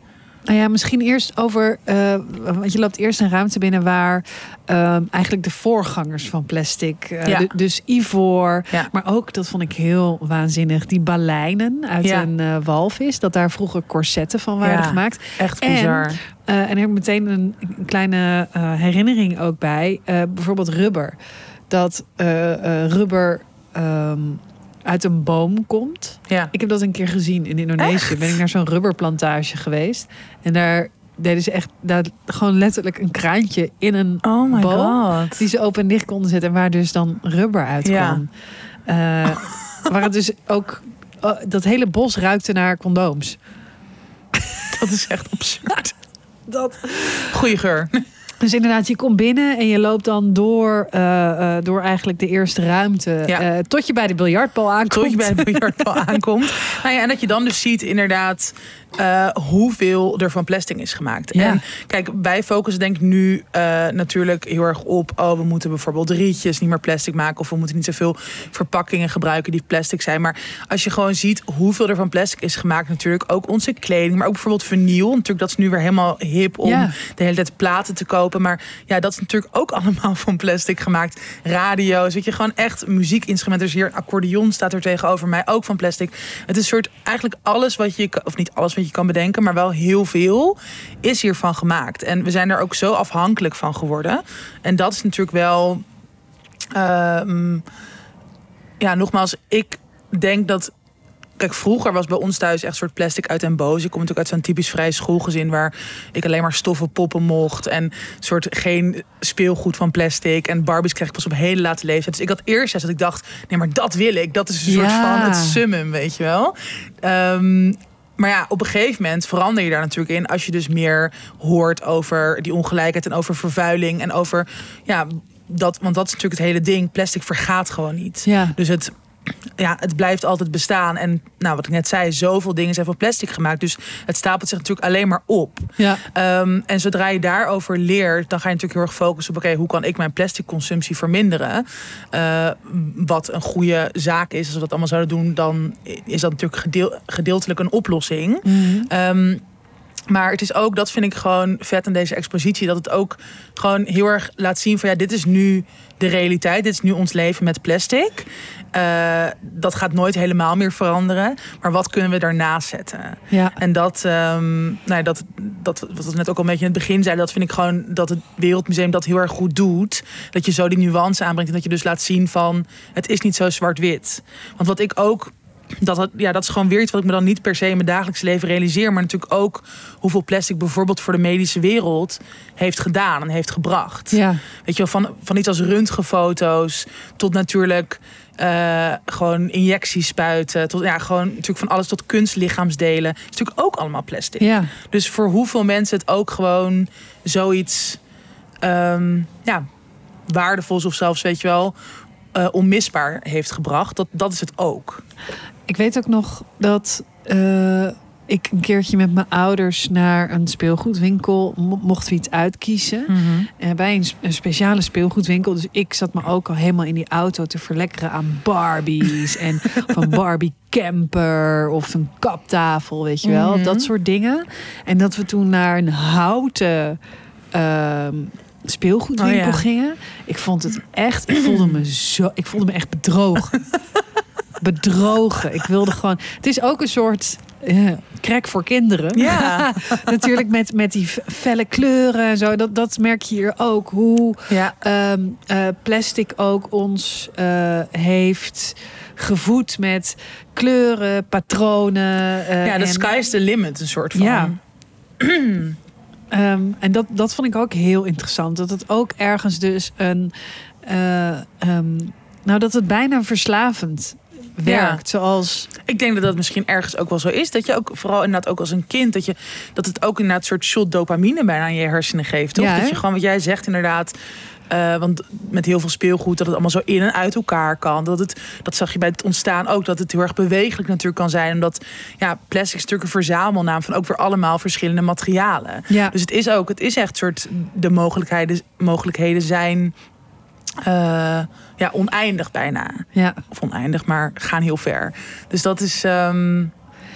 [SPEAKER 4] Nou ja, misschien eerst over. eh, want je loopt eerst een ruimte binnen waar ehm, eigenlijk de voorgangers van plastic, eh,
[SPEAKER 2] Ja.
[SPEAKER 4] de- dus ivoor,
[SPEAKER 2] Ja.
[SPEAKER 4] maar ook dat vond ik heel waanzinnig, die baleinen uit
[SPEAKER 2] Ja.
[SPEAKER 4] een eh, walvis, dat daar vroeger corsetten van waren
[SPEAKER 2] Ja.
[SPEAKER 4] gemaakt.
[SPEAKER 2] Echt
[SPEAKER 4] En-
[SPEAKER 2] bizar.
[SPEAKER 4] Eh, en er heb meteen een, een kleine herinnering ook bij. Bijvoorbeeld rubber. Dat rubber ehm, uit een boom komt.
[SPEAKER 2] Ja.
[SPEAKER 4] Ik heb dat een keer gezien in Indonesië.
[SPEAKER 2] Echt?
[SPEAKER 4] Ben ik naar zo'n rubberplantage geweest. En daar deden ze echt daar, gewoon letterlijk een kraantje in een
[SPEAKER 2] Oh my
[SPEAKER 4] boom.
[SPEAKER 2] god.
[SPEAKER 4] Die ze open en dicht konden zetten. En waar dus dan rubber uit
[SPEAKER 2] Ja.
[SPEAKER 4] kwam. Eh, [laughs] waar het dus ook... oh, dat hele bos ruikte naar condooms. [laughs]
[SPEAKER 2] Dat is echt absurd.
[SPEAKER 4] Dat...
[SPEAKER 2] Goeie geur.
[SPEAKER 4] Dus inderdaad, je komt binnen en je loopt dan door, eh, eh, door eigenlijk de eerste ruimte.
[SPEAKER 2] Ja.
[SPEAKER 4] eh, tot je bij de biljartbal aankomt.
[SPEAKER 2] Tot je bij de biljartbal [laughs] aankomt. Nou ja, en dat je dan dus ziet inderdaad eh, hoeveel er van plastic is gemaakt.
[SPEAKER 4] Ja.
[SPEAKER 2] En kijk, wij focussen denk ik nu eh, natuurlijk heel erg op... oh, we moeten bijvoorbeeld rietjes niet meer plastic maken... of we moeten niet zoveel verpakkingen gebruiken die plastic zijn. Maar als je gewoon ziet hoeveel er van plastic is gemaakt... natuurlijk ook onze kleding, maar ook bijvoorbeeld vernieuw. Natuurlijk, dat is nu weer helemaal hip om
[SPEAKER 4] Ja.
[SPEAKER 2] de hele tijd platen te kopen. Maar ja, dat is natuurlijk ook [laughs] allemaal van plastic gemaakt. Radio's, weet je, gewoon echt muziekinstrumenten. Dus hier een accordeon staat er tegenover mij, ook van plastic. Het is een soort, eigenlijk alles wat je, of niet alles wat je kan bedenken, maar wel heel veel, is hiervan gemaakt. En we zijn er ook zo afhankelijk van geworden. En dat is natuurlijk wel, ehm, ja, nogmaals, ik denk dat Kijk, vroeger was bij ons thuis echt soort plastic uit en boos. Ik kom natuurlijk uit zo'n typisch vrij schoolgezin waar ik alleen maar stoffen poppen mocht. En soort geen speelgoed van plastic. En Barbies kreeg ik pas op hele late leeftijd. Dus ik had eerst dat ik dacht, nee, maar dat wil ik. Dat is een soort van het summum, weet je wel. Ehm, maar ja, op een gegeven moment verander je daar natuurlijk in. Als je dus meer hoort over die ongelijkheid en over vervuiling. En over, ja, dat, want dat is natuurlijk het hele ding. Plastic vergaat gewoon niet.
[SPEAKER 4] Ja.
[SPEAKER 2] Dus het, ja, het blijft altijd bestaan. En nou, wat ik net zei, zoveel dingen zijn van plastic gemaakt. Dus het stapelt zich natuurlijk alleen maar op.
[SPEAKER 4] Ja.
[SPEAKER 2] Ehm, en zodra je daarover leert, dan ga je natuurlijk heel erg focussen op: oké, hoe kan ik mijn plastic consumptie verminderen? Eh, wat een goede zaak is, als we dat allemaal zouden doen, dan is dat natuurlijk gedeel- gedeeltelijk een oplossing. Ehm, maar het is ook, dat vind ik gewoon vet aan deze expositie, dat het ook gewoon heel erg laat zien van ja, dit is nu de realiteit, dit is nu ons leven met plastic. Eh, dat gaat nooit helemaal meer veranderen. Maar wat kunnen we daarnaast zetten?
[SPEAKER 4] Ja.
[SPEAKER 2] En dat, ehm, nou ja, dat, dat, wat we net ook al een beetje in het begin zeiden, dat vind ik gewoon dat het Wereldmuseum dat heel erg goed doet. Dat je zo die nuance aanbrengt en dat je dus laat zien van het is niet zo zwart-wit. Want wat ik ook. Dat, het- ja, dat is gewoon weer iets wat ik me dan niet per se in mijn dagelijks leven realiseer. Maar natuurlijk ook hoeveel plastic bijvoorbeeld voor de medische wereld heeft gedaan en heeft gebracht.
[SPEAKER 4] Ja.
[SPEAKER 2] Weet je wel, van, van iets als röntgenfoto's tot natuurlijk eh, gewoon injecties spuiten. Tot ja, gewoon natuurlijk van alles tot kunstlichaamsdelen. is natuurlijk ook allemaal plastic.
[SPEAKER 4] Ja.
[SPEAKER 2] Dus voor hoeveel mensen het ook gewoon zoiets ehm, ja, waardevols of zelfs, weet je wel, eh, onmisbaar heeft gebracht. Dat, dat is het ook.
[SPEAKER 4] Ik weet ook nog dat eh, ik een keertje met mijn ouders naar een speelgoedwinkel mo- mochten we iets uitkiezen. Eh, bij een, speciale speelgoedwinkel. Dus ik zat me ook al helemaal in die auto te verlekkeren aan Barbies. en [laughs] van Barbie camper of een kaptafel, weet je wel.
[SPEAKER 2] Mhm.
[SPEAKER 4] Dat soort dingen. En dat we toen naar een houten ehm, speelgoedwinkel
[SPEAKER 2] Oh ja.
[SPEAKER 4] gingen. Ik vond het echt, ik voelde me zo, ik voelde me echt bedrogen. [laughs] bedrogen. Ik wilde gewoon. Het is ook een soort eh crack voor kinderen.
[SPEAKER 2] Ja. [laughs]
[SPEAKER 4] Natuurlijk met, met die felle kleuren en zo. Dat, dat merk je hier ook. Hoe
[SPEAKER 2] Ja.
[SPEAKER 4] ehm, eh, plastic ook ons eh, heeft gevoed met kleuren, patronen.
[SPEAKER 2] ja, de
[SPEAKER 4] en-
[SPEAKER 2] sky is the limit, een soort van.
[SPEAKER 4] Ja. [clears throat] Ehm, en dat, dat vond ik ook heel interessant. Dat het ook ergens dus een. ehm, nou, dat het bijna verslavend werkt. Zoals.
[SPEAKER 2] Ik denk dat dat misschien ergens ook wel zo is. Dat je ook, vooral inderdaad ook als een kind, dat, je, dat het ook inderdaad een soort shot dopamine bijna aan je hersenen geeft. Toch?
[SPEAKER 4] Ja,
[SPEAKER 2] dat je gewoon, wat jij zegt inderdaad. eh, want met heel veel speelgoed, dat het allemaal zo in en uit elkaar kan. Dat, het, dat zag je bij het ontstaan ook, dat het heel erg bewegelijk natuurlijk kan zijn. Omdat ja, plastic een verzamelnaam van ook weer allemaal verschillende materialen.
[SPEAKER 4] Ja.
[SPEAKER 2] Dus het is ook, het is echt soort de mogelijkheden, mogelijkheden zijn eh, ja, oneindig bijna
[SPEAKER 4] Ja.
[SPEAKER 2] of oneindig, maar gaan heel ver. Dus dat is ehm,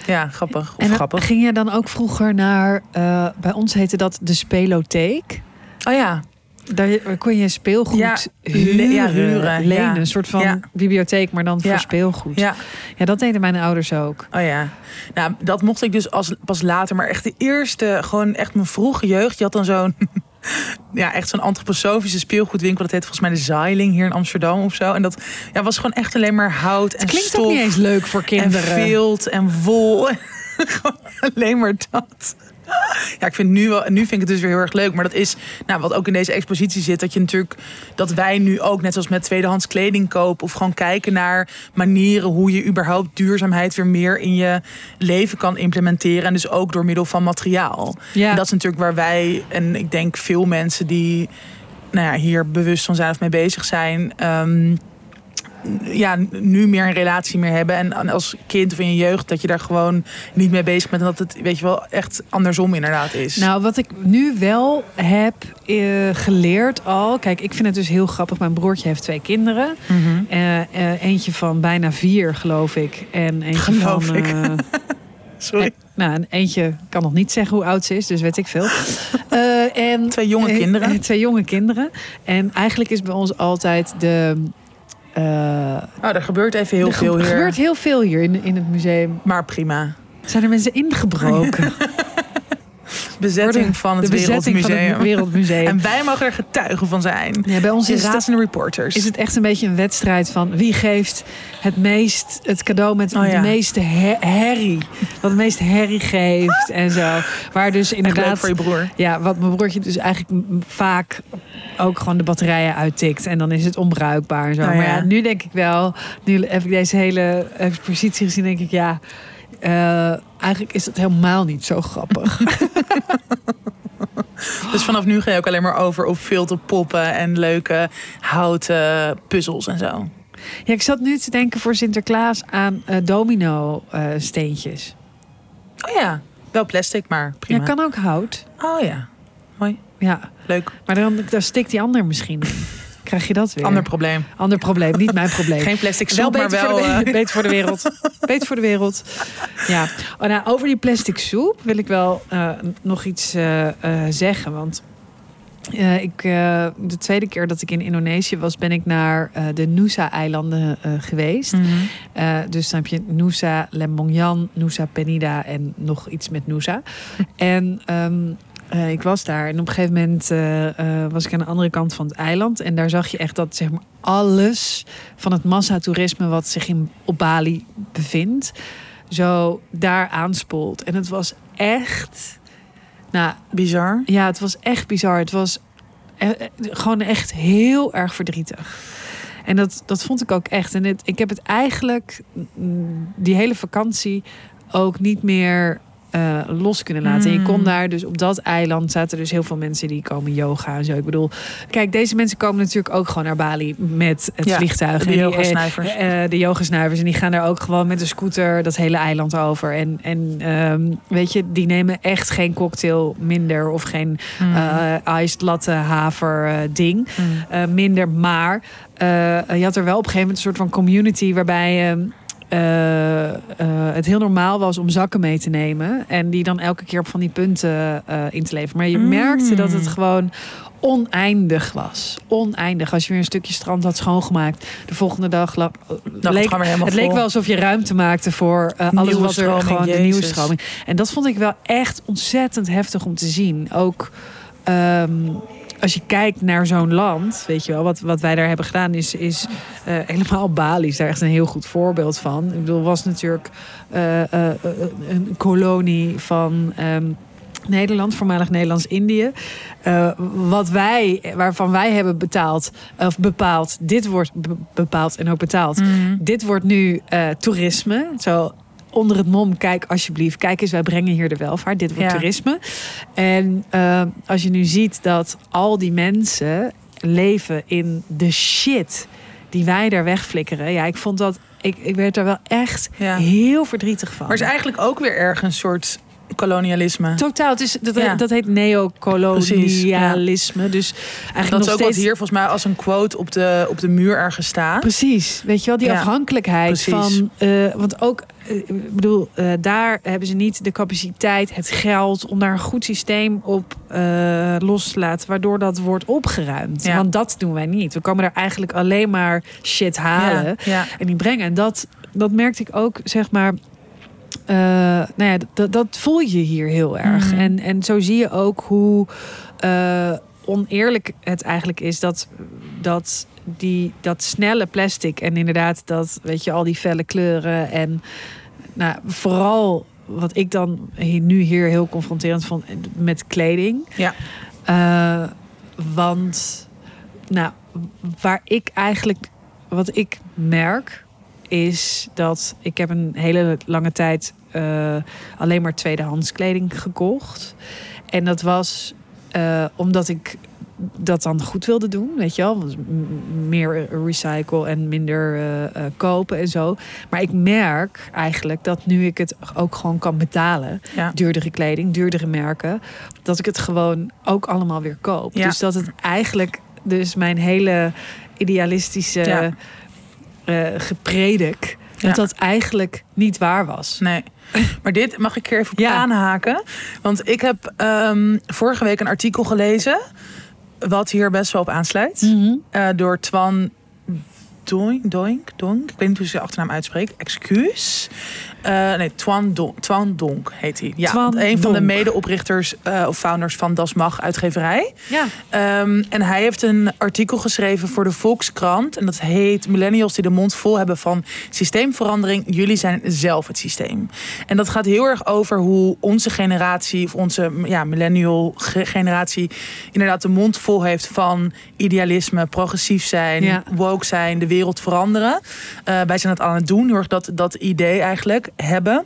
[SPEAKER 2] ja grappig. Of
[SPEAKER 4] En dan
[SPEAKER 2] grappig.
[SPEAKER 4] ging je dan ook vroeger naar. eh, bij ons heette dat de spelotheek.
[SPEAKER 2] Oh ja,
[SPEAKER 4] Daar kon je speelgoed
[SPEAKER 2] Ja,
[SPEAKER 4] huren,
[SPEAKER 2] ja, huren,
[SPEAKER 4] lenen.
[SPEAKER 2] ja.
[SPEAKER 4] Een soort van
[SPEAKER 2] Ja.
[SPEAKER 4] bibliotheek, maar dan voor speelgoed.
[SPEAKER 2] ja,
[SPEAKER 4] Ja, dat deden mijn ouders ook.
[SPEAKER 2] oh ja. Nou, dat mocht ik dus als, pas later, maar echt de eerste, gewoon echt mijn vroege jeugd. Je had dan zo'n, [laughs] ja, echt zo'n antroposofische speelgoedwinkel. Dat heet volgens mij de Zeiling hier in Amsterdam of zo. En dat ja, was gewoon echt alleen maar hout en
[SPEAKER 4] Het klinkt
[SPEAKER 2] stof.
[SPEAKER 4] ook niet eens leuk voor
[SPEAKER 2] en
[SPEAKER 4] kinderen.
[SPEAKER 2] vilt en wol. [laughs] Gewoon alleen maar dat. Ja, ik vind nu wel, nu vind ik het dus weer heel erg leuk. Maar dat is, nou, wat ook in deze expositie zit, dat je natuurlijk, dat wij nu ook, net zoals met tweedehands kleding kopen, of gewoon kijken naar manieren hoe je überhaupt duurzaamheid weer meer in je leven kan implementeren. En dus ook door middel van materiaal.
[SPEAKER 4] Ja.
[SPEAKER 2] En dat is natuurlijk waar wij, en ik denk veel mensen die nou ja, hier bewust van zijn of mee bezig zijn. ehm, ja, nu meer een relatie meer hebben. En als kind of in je jeugd dat je daar gewoon niet mee bezig bent. En dat het, weet je wel, echt andersom inderdaad is.
[SPEAKER 4] Nou, wat ik nu wel heb eh, geleerd al. Kijk, ik vind het dus heel grappig. Mijn broertje heeft twee kinderen.
[SPEAKER 2] Mhm.
[SPEAKER 4] Eh, eh, eentje van bijna vier, geloof ik. En eentje
[SPEAKER 2] Geloof
[SPEAKER 4] van.
[SPEAKER 2] ik. [laughs] Sorry.
[SPEAKER 4] nou, en eentje kan nog niet zeggen hoe oud ze is, dus weet ik veel. [laughs] En,
[SPEAKER 2] Twee jonge kinderen. [laughs]
[SPEAKER 4] twee jonge kinderen. En eigenlijk is bij ons altijd de.
[SPEAKER 2] Oh, er gebeurt even heel
[SPEAKER 4] er
[SPEAKER 2] veel hier.
[SPEAKER 4] gebeurt heel veel hier in, in het museum.
[SPEAKER 2] Maar prima.
[SPEAKER 4] Zijn er mensen ingebroken? [laughs]
[SPEAKER 2] Bezetting van het
[SPEAKER 4] de bezetting van
[SPEAKER 2] Wereldmuseum.
[SPEAKER 4] het Wereldmuseum.
[SPEAKER 2] En wij mogen er getuigen van zijn.
[SPEAKER 4] Ja, bij ons is het,
[SPEAKER 2] Inderdaad, de reporters.
[SPEAKER 4] is het echt een beetje een wedstrijd van wie geeft het meest het cadeau met
[SPEAKER 2] Oh ja.
[SPEAKER 4] de meeste her- herrie. Wat het meest herrie geeft en zo. Waar dus inderdaad.
[SPEAKER 2] voor je broer.
[SPEAKER 4] Ja, wat mijn broertje dus eigenlijk vaak ook gewoon de batterijen uittikt. En dan is het onbruikbaar en zo.
[SPEAKER 2] Nou
[SPEAKER 4] Maar
[SPEAKER 2] ja.
[SPEAKER 4] ja, nu denk ik wel, nu heb ik deze hele expositie gezien, denk ik ja. Eh, eigenlijk is dat helemaal niet zo grappig. [laughs]
[SPEAKER 2] Dus vanaf nu ga je ook alleen maar over op filterpoppen en leuke houten puzzels en zo.
[SPEAKER 4] ja, ik zat nu te denken voor Sinterklaas aan eh, domino eh, steentjes.
[SPEAKER 2] Oh ja, wel plastic, maar prima.
[SPEAKER 4] Ja, kan ook hout.
[SPEAKER 2] Oh ja, mooi.
[SPEAKER 4] Ja,
[SPEAKER 2] Leuk.
[SPEAKER 4] maar dan, dan stikt die ander misschien in. Krijg je dat weer?
[SPEAKER 2] Ander probleem.
[SPEAKER 4] Ander probleem, niet mijn probleem.
[SPEAKER 2] Geen plastic
[SPEAKER 4] wel
[SPEAKER 2] soep, maar wel...
[SPEAKER 4] voor de,
[SPEAKER 2] eh,
[SPEAKER 4] beter voor de wereld. [laughs] beter voor de wereld. Ja. Oh, nou, over die plastic soep wil ik wel eh, nog iets eh, zeggen. Want ik, de tweede keer dat ik in Indonesië was, ben ik naar de Nusa-eilanden geweest.
[SPEAKER 2] mhm.
[SPEAKER 4] Dus dan heb je Nusa Lembongan, Nusa Penida en nog iets met Nusa. [laughs] En ehm, eh, ik was daar en op een gegeven moment eh, eh, was ik aan de andere kant van het eiland. En daar zag je echt dat zeg maar, alles van het massatoerisme wat zich in, op Bali bevindt, zo daar aanspoelt. En het was echt. Nou,
[SPEAKER 2] Bizar.
[SPEAKER 4] ja, het was echt bizar. Het was e- e- gewoon echt heel erg verdrietig. En dat, dat vond ik ook echt. En het, ik heb het eigenlijk mm, die hele vakantie ook niet meer eh, los kunnen laten. En je kon
[SPEAKER 2] Mm.
[SPEAKER 4] daar dus op dat eiland zaten dus heel veel mensen die komen yoga en zo. Ik bedoel, kijk, deze mensen komen natuurlijk ook gewoon naar Bali met het
[SPEAKER 2] Ja,
[SPEAKER 4] vliegtuig.
[SPEAKER 2] de
[SPEAKER 4] En die, eh,
[SPEAKER 2] yogasnuivers.
[SPEAKER 4] eh, de yogasnuivers. En die gaan daar ook gewoon met een scooter dat hele eiland over. En, en ehm, weet je, die nemen echt geen cocktail minder of geen
[SPEAKER 2] Mm.
[SPEAKER 4] iced latte haver ding
[SPEAKER 2] Mm.
[SPEAKER 4] eh, minder. Maar je had er wel op een gegeven moment een soort van community waarbij eh, eh, het heel normaal was om zakken mee te nemen. En die dan elke keer op van die punten eh, in te leveren. Maar je
[SPEAKER 2] Mm.
[SPEAKER 4] merkte dat het gewoon oneindig was. Oneindig. Als je weer een stukje strand had schoongemaakt. De volgende dag
[SPEAKER 2] het
[SPEAKER 4] leek,
[SPEAKER 2] weer helemaal
[SPEAKER 4] het leek wel alsof je ruimte maakte voor alles wat er gewoon de nieuwe
[SPEAKER 2] Jezus.
[SPEAKER 4] stroming. En dat vond ik wel echt ontzettend heftig om te zien. Ook ehm, als je kijkt naar zo'n land, weet je wel, wat, wat wij daar hebben gedaan, is, is eh, helemaal Bali is daar echt een heel goed voorbeeld van. Ik bedoel, was natuurlijk eh, eh, een kolonie van. ehm, Nederland, voormalig Nederlands-Indië. Wat wij, waarvan wij hebben betaald, of bepaald, dit wordt be- bepaald en ook betaald.
[SPEAKER 2] Mhm.
[SPEAKER 4] Dit wordt nu toerisme. Zo onder het mom, kijk alsjeblieft. Kijk eens, wij brengen hier de welvaart. Dit wordt
[SPEAKER 2] Ja.
[SPEAKER 4] toerisme. En eh, als je nu ziet dat al die mensen leven in de shit die wij daar wegflikkeren. Ja, ik vond dat... Ik, ik werd daar wel echt
[SPEAKER 2] Ja.
[SPEAKER 4] heel verdrietig van.
[SPEAKER 2] Maar het is eigenlijk ook weer erg een soort kolonialisme.
[SPEAKER 4] Totaal, het is, dat,
[SPEAKER 2] Ja.
[SPEAKER 4] dat heet neocolonialisme. Dus eigenlijk
[SPEAKER 2] Dat
[SPEAKER 4] nog
[SPEAKER 2] is ook
[SPEAKER 4] steeds...
[SPEAKER 2] wat hier volgens mij als een quote op de, op de muur ergens staat.
[SPEAKER 4] Precies, weet je wel, die
[SPEAKER 2] Ja,
[SPEAKER 4] afhankelijkheid
[SPEAKER 2] precies.
[SPEAKER 4] van... eh, want ook, eh, ik bedoel, eh, daar hebben ze niet de capaciteit, het geld... om daar een goed systeem op los te laten... waardoor dat wordt opgeruimd.
[SPEAKER 2] Ja.
[SPEAKER 4] Want dat doen wij niet. We komen daar eigenlijk alleen maar shit halen en die brengen. En dat, dat merkte ik ook, zeg maar... eh, nou ja, dat, dat voel je hier heel erg.
[SPEAKER 2] Mhm.
[SPEAKER 4] En, en zo zie je ook hoe eh, oneerlijk het eigenlijk is dat, dat, die, dat snelle plastic en inderdaad dat, weet je, al die felle kleuren en nou, vooral wat ik dan hier, nu hier heel confronterend vond met kleding.
[SPEAKER 2] Ja.
[SPEAKER 4] Eh, want, nou, waar ik eigenlijk, wat ik merk, is dat ik heb een hele lange tijd eh, alleen maar tweedehands kleding gekocht. En dat was eh, omdat ik dat dan goed wilde doen, weet je wel. Meer recycle en minder eh, kopen en zo. Maar ik merk eigenlijk dat nu ik het ook gewoon kan betalen,
[SPEAKER 2] Ja.
[SPEAKER 4] duurdere kleding, duurdere merken, dat ik het gewoon ook allemaal weer koop.
[SPEAKER 2] Ja.
[SPEAKER 4] Dus dat het eigenlijk, dus mijn hele idealistische
[SPEAKER 2] Ja.
[SPEAKER 4] Eh, gepredik,
[SPEAKER 2] Ja.
[SPEAKER 4] dat dat eigenlijk niet waar was.
[SPEAKER 2] Nee. Maar dit mag ik er even op
[SPEAKER 4] Ja.
[SPEAKER 2] aanhaken. Want ik heb ehm, vorige week een artikel gelezen. Wat hier best wel op aansluit.
[SPEAKER 4] Mhm.
[SPEAKER 2] eh, door Twan Doink, Doink, Donk. Ik weet niet hoe ze zijn achternaam uitspreekt. Excuus. Eh, nee, Twan, Don, Twan Donk heet hij. Ja,
[SPEAKER 4] Twan
[SPEAKER 2] een van de medeoprichters eh, of founders van Das Mag uitgeverij.
[SPEAKER 4] Ja.
[SPEAKER 2] Ehm, en hij heeft een artikel geschreven voor de Volkskrant. En dat heet Millennials die de mond vol hebben van systeemverandering. Jullie zijn zelf het systeem. En dat gaat heel erg over hoe onze generatie, of onze ja, millennial ge- generatie, inderdaad de mond vol heeft van idealisme, progressief zijn,
[SPEAKER 4] Ja.
[SPEAKER 2] woke zijn, de wereld veranderen. Eh, wij zijn het aan het doen, heel erg dat, dat idee eigenlijk hebben.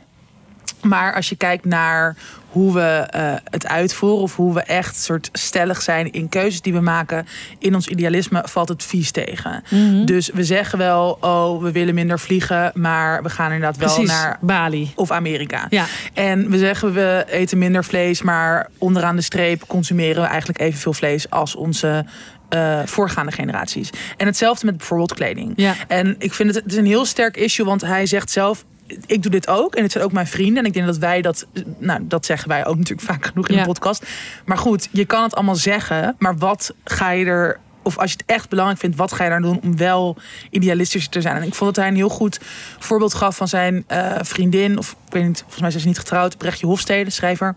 [SPEAKER 2] Maar als je kijkt naar hoe we eh, het uitvoeren of hoe we echt soort stellig zijn in keuzes die we maken in ons idealisme, valt het vies tegen.
[SPEAKER 4] Mhm.
[SPEAKER 2] Dus we zeggen wel, oh, we willen minder vliegen, maar we gaan inderdaad wel naar
[SPEAKER 4] Bali.
[SPEAKER 2] of Amerika.
[SPEAKER 4] Ja.
[SPEAKER 2] En we zeggen we eten minder vlees, maar onderaan de streep consumeren we eigenlijk evenveel vlees als onze eh, voorgaande generaties. En hetzelfde met bijvoorbeeld kleding.
[SPEAKER 4] Ja.
[SPEAKER 2] En ik vind het, het is een heel sterk issue, want hij zegt zelf. Ik doe dit ook en het zijn ook mijn vrienden. En ik denk dat wij dat, nou, dat zeggen wij ook natuurlijk vaak genoeg in
[SPEAKER 4] Ja.
[SPEAKER 2] de podcast. Maar goed, je kan het allemaal zeggen, maar wat ga je er, of als je het echt belangrijk vindt, wat ga je daar doen om wel idealistisch te zijn? En ik vond dat hij een heel goed voorbeeld gaf van zijn eh, vriendin, of ik weet niet, volgens mij is ze niet getrouwd, Brechtje Hofstede, schrijver.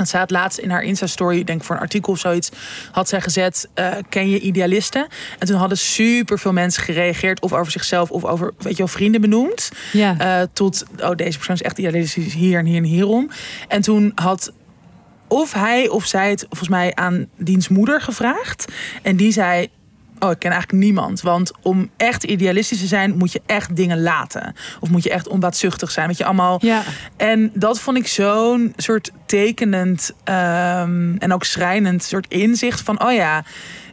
[SPEAKER 2] En zij had laatst in haar Insta-story, denk voor een artikel of zoiets, had zij gezet: eh, Ken je idealisten? En toen hadden super veel mensen gereageerd, of over zichzelf, of over, weet je wel, vrienden benoemd.
[SPEAKER 4] Ja.
[SPEAKER 2] Eh, tot, oh, deze persoon is echt idealistisch hier en hier en hierom. En toen had of hij of zij het volgens mij aan diens moeder gevraagd. En die zei. Oh, ik ken eigenlijk niemand. Want om echt idealistisch te zijn, moet je echt dingen laten. Of moet je echt onbaatzuchtig zijn. Weet je, allemaal
[SPEAKER 4] ja.
[SPEAKER 2] en dat vond ik zo'n soort tekenend ehm, en ook schrijnend soort inzicht van, oh ja,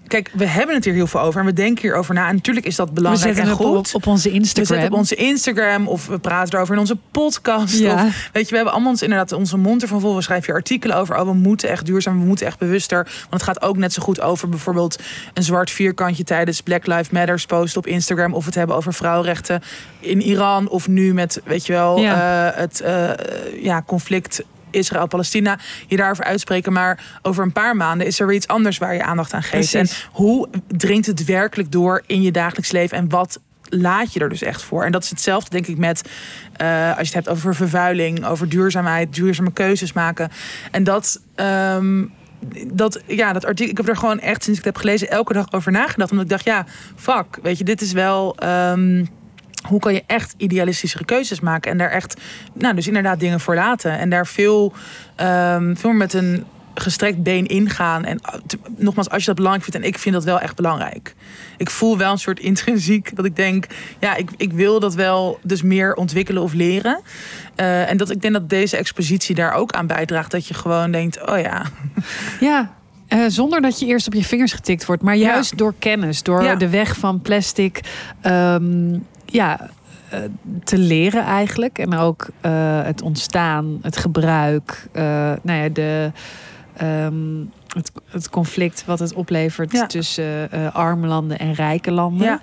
[SPEAKER 2] kijk, we hebben het hier heel veel over en we denken hierover na. En natuurlijk is dat
[SPEAKER 4] We
[SPEAKER 2] belangrijk
[SPEAKER 4] zetten
[SPEAKER 2] en
[SPEAKER 4] het
[SPEAKER 2] goed.
[SPEAKER 4] op, op onze
[SPEAKER 2] we
[SPEAKER 4] Instagram.
[SPEAKER 2] zetten op onze Instagram of we praten erover in onze podcast.
[SPEAKER 4] Ja.
[SPEAKER 2] Of, weet je, we hebben allemaal ons, inderdaad onze mond ervan vol. We schrijven hier artikelen over. Oh, we moeten echt duurzaam, we moeten echt bewuster. Want het gaat ook net zo goed over bijvoorbeeld een zwart vierkantje tijdens Black Lives Matters posten op Instagram. Of het hebben over vrouwenrechten in Iran. Of nu met, weet je wel,
[SPEAKER 4] Ja.
[SPEAKER 2] eh, het eh, ja, conflict Israël-Palestina, je daarover uitspreken. Maar over een paar maanden is er weer iets anders waar je aandacht aan geeft.
[SPEAKER 4] Precies.
[SPEAKER 2] En hoe dringt het werkelijk door in je dagelijks leven? En wat laat je er dus echt voor? En dat is hetzelfde, denk ik, met eh, als je het hebt over vervuiling, over duurzaamheid, duurzame keuzes maken. En dat. ehm, dat, ja, dat artikel, ik heb er gewoon echt sinds ik het heb gelezen elke dag over nagedacht. Omdat ik dacht, ja, fuck, weet je, dit is wel. ehm, hoe kan je echt idealistischere keuzes maken en daar echt, nou, dus inderdaad dingen voor laten en daar veel, ehm, veel meer met een gestrekt been ingaan. En t- nogmaals, als je dat belangrijk vindt, en ik vind dat wel echt belangrijk. Ik voel wel een soort intrinsiek dat ik denk, ja, ik, ik wil dat wel dus meer ontwikkelen of leren. Eh, en dat ik denk dat deze expositie daar ook aan bijdraagt. Dat je gewoon denkt, oh ja, [laughs]
[SPEAKER 4] Ja. eh, zonder dat je eerst op je vingers getikt wordt, maar
[SPEAKER 2] Ja.
[SPEAKER 4] juist door kennis, door
[SPEAKER 2] Ja.
[SPEAKER 4] de weg van plastic, ehm, ja, eh, te leren eigenlijk. En ook eh, het ontstaan, het gebruik, eh, nou ja, de, ehm, het, het conflict wat het oplevert
[SPEAKER 2] Ja.
[SPEAKER 4] tussen arme landen en rijke landen.
[SPEAKER 2] Ja.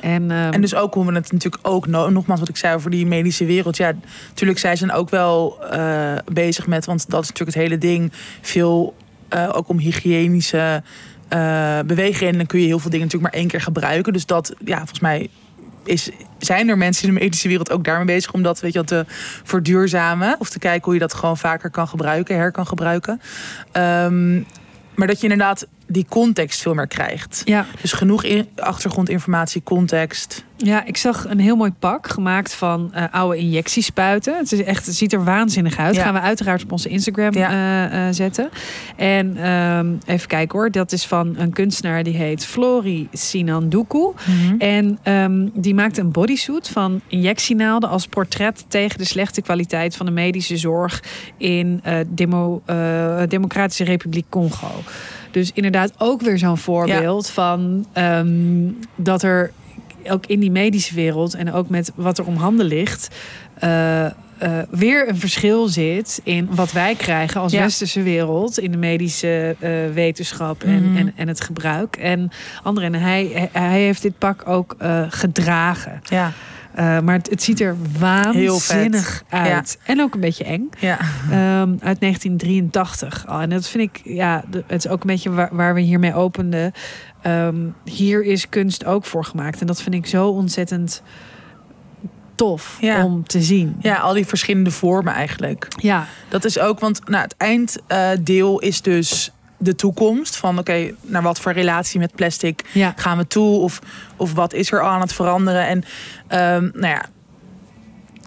[SPEAKER 4] En, ehm,
[SPEAKER 2] En dus ook hoe we het natuurlijk ook, no- nogmaals wat ik zei over die medische wereld. Ja, natuurlijk zij zijn ook wel bezig met, want dat is natuurlijk het hele ding. Veel ook om hygiënische eh beweegredenen kun je heel veel dingen natuurlijk maar één keer gebruiken. Dus dat, ja, volgens mij is, zijn er mensen in de medische wereld ook daarmee bezig om dat weet je, te verduurzamen. Of te kijken hoe je dat gewoon vaker kan gebruiken, her kan gebruiken. Ehm, maar dat je inderdaad die context veel meer krijgt.
[SPEAKER 4] Ja.
[SPEAKER 2] Dus genoeg in, achtergrondinformatie, context.
[SPEAKER 4] Ja, ik zag een heel mooi pak gemaakt van eh, oude injectiespuiten. Het, is echt, het ziet er waanzinnig uit.
[SPEAKER 2] Ja.
[SPEAKER 4] Gaan we uiteraard op onze Instagram
[SPEAKER 2] Ja.
[SPEAKER 4] eh, eh, zetten. En ehm, even kijken hoor. Dat is van een kunstenaar die heet Flori Sinanduku. En ehm, die maakte een bodysuit van injectienaalden als portret tegen de slechte kwaliteit van de medische zorg in eh, demo, Democratische Republiek Congo. Dus inderdaad ook weer zo'n voorbeeld van ehm, dat er ook in die medische wereld en ook met wat er om handen ligt. eh, eh, weer een verschil zit in wat wij krijgen als
[SPEAKER 2] Ja.
[SPEAKER 4] westerse wereld in de medische eh, wetenschap en,
[SPEAKER 2] Mhm.
[SPEAKER 4] en, en het gebruik. En anderen, en hij, hij heeft dit pak ook gedragen.
[SPEAKER 2] Ja,
[SPEAKER 4] Eh, maar het, het ziet er waanzinnig uit. En ook een beetje eng.
[SPEAKER 2] ja.
[SPEAKER 4] Ehm, uit 1983. al. en dat vind ik, ja, het is ook een beetje waar, waar we hiermee openden. Ehm, hier is kunst ook voor gemaakt. En dat vind ik zo ontzettend tof
[SPEAKER 2] Ja.
[SPEAKER 4] om te zien.
[SPEAKER 2] ja, al die verschillende vormen eigenlijk.
[SPEAKER 4] Ja,
[SPEAKER 2] Dat is ook, want nou, het einddeel is dus de toekomst. Van oké, naar wat voor relatie met plastic
[SPEAKER 4] ja.
[SPEAKER 2] gaan we toe? Of, of wat is er aan het veranderen? En ehm, nou ja,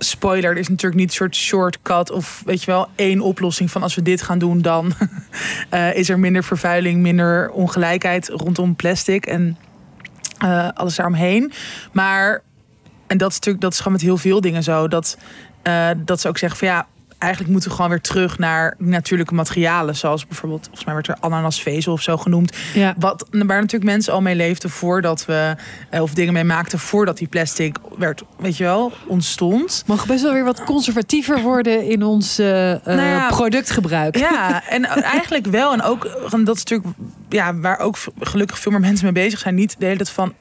[SPEAKER 2] spoiler, er is natuurlijk niet een soort shortcut of weet je wel, één oplossing van als we dit gaan doen, dan [laughs] eh, is er minder vervuiling, minder ongelijkheid rondom plastic en eh, alles daaromheen. Maar, en dat is natuurlijk, dat is gewoon met heel veel dingen zo, dat, eh, dat ze ook zeggen van ja, eigenlijk moeten we gewoon weer terug naar natuurlijke materialen. Zoals bijvoorbeeld, volgens mij werd er ananasvezel of zo genoemd.
[SPEAKER 4] ja.
[SPEAKER 2] Wat, waar natuurlijk mensen al mee leefden voordat we, eh, of dingen mee maakten voordat die plastic werd, weet je wel, ontstond.
[SPEAKER 4] Mogen best wel weer wat conservatiever worden in ons eh, eh,
[SPEAKER 2] Nou ja,
[SPEAKER 4] productgebruik.
[SPEAKER 2] Ja, [laughs] en eigenlijk wel. En ook, dat is natuurlijk, ja, waar ook gelukkig veel meer mensen mee bezig zijn. Niet de hele tijd van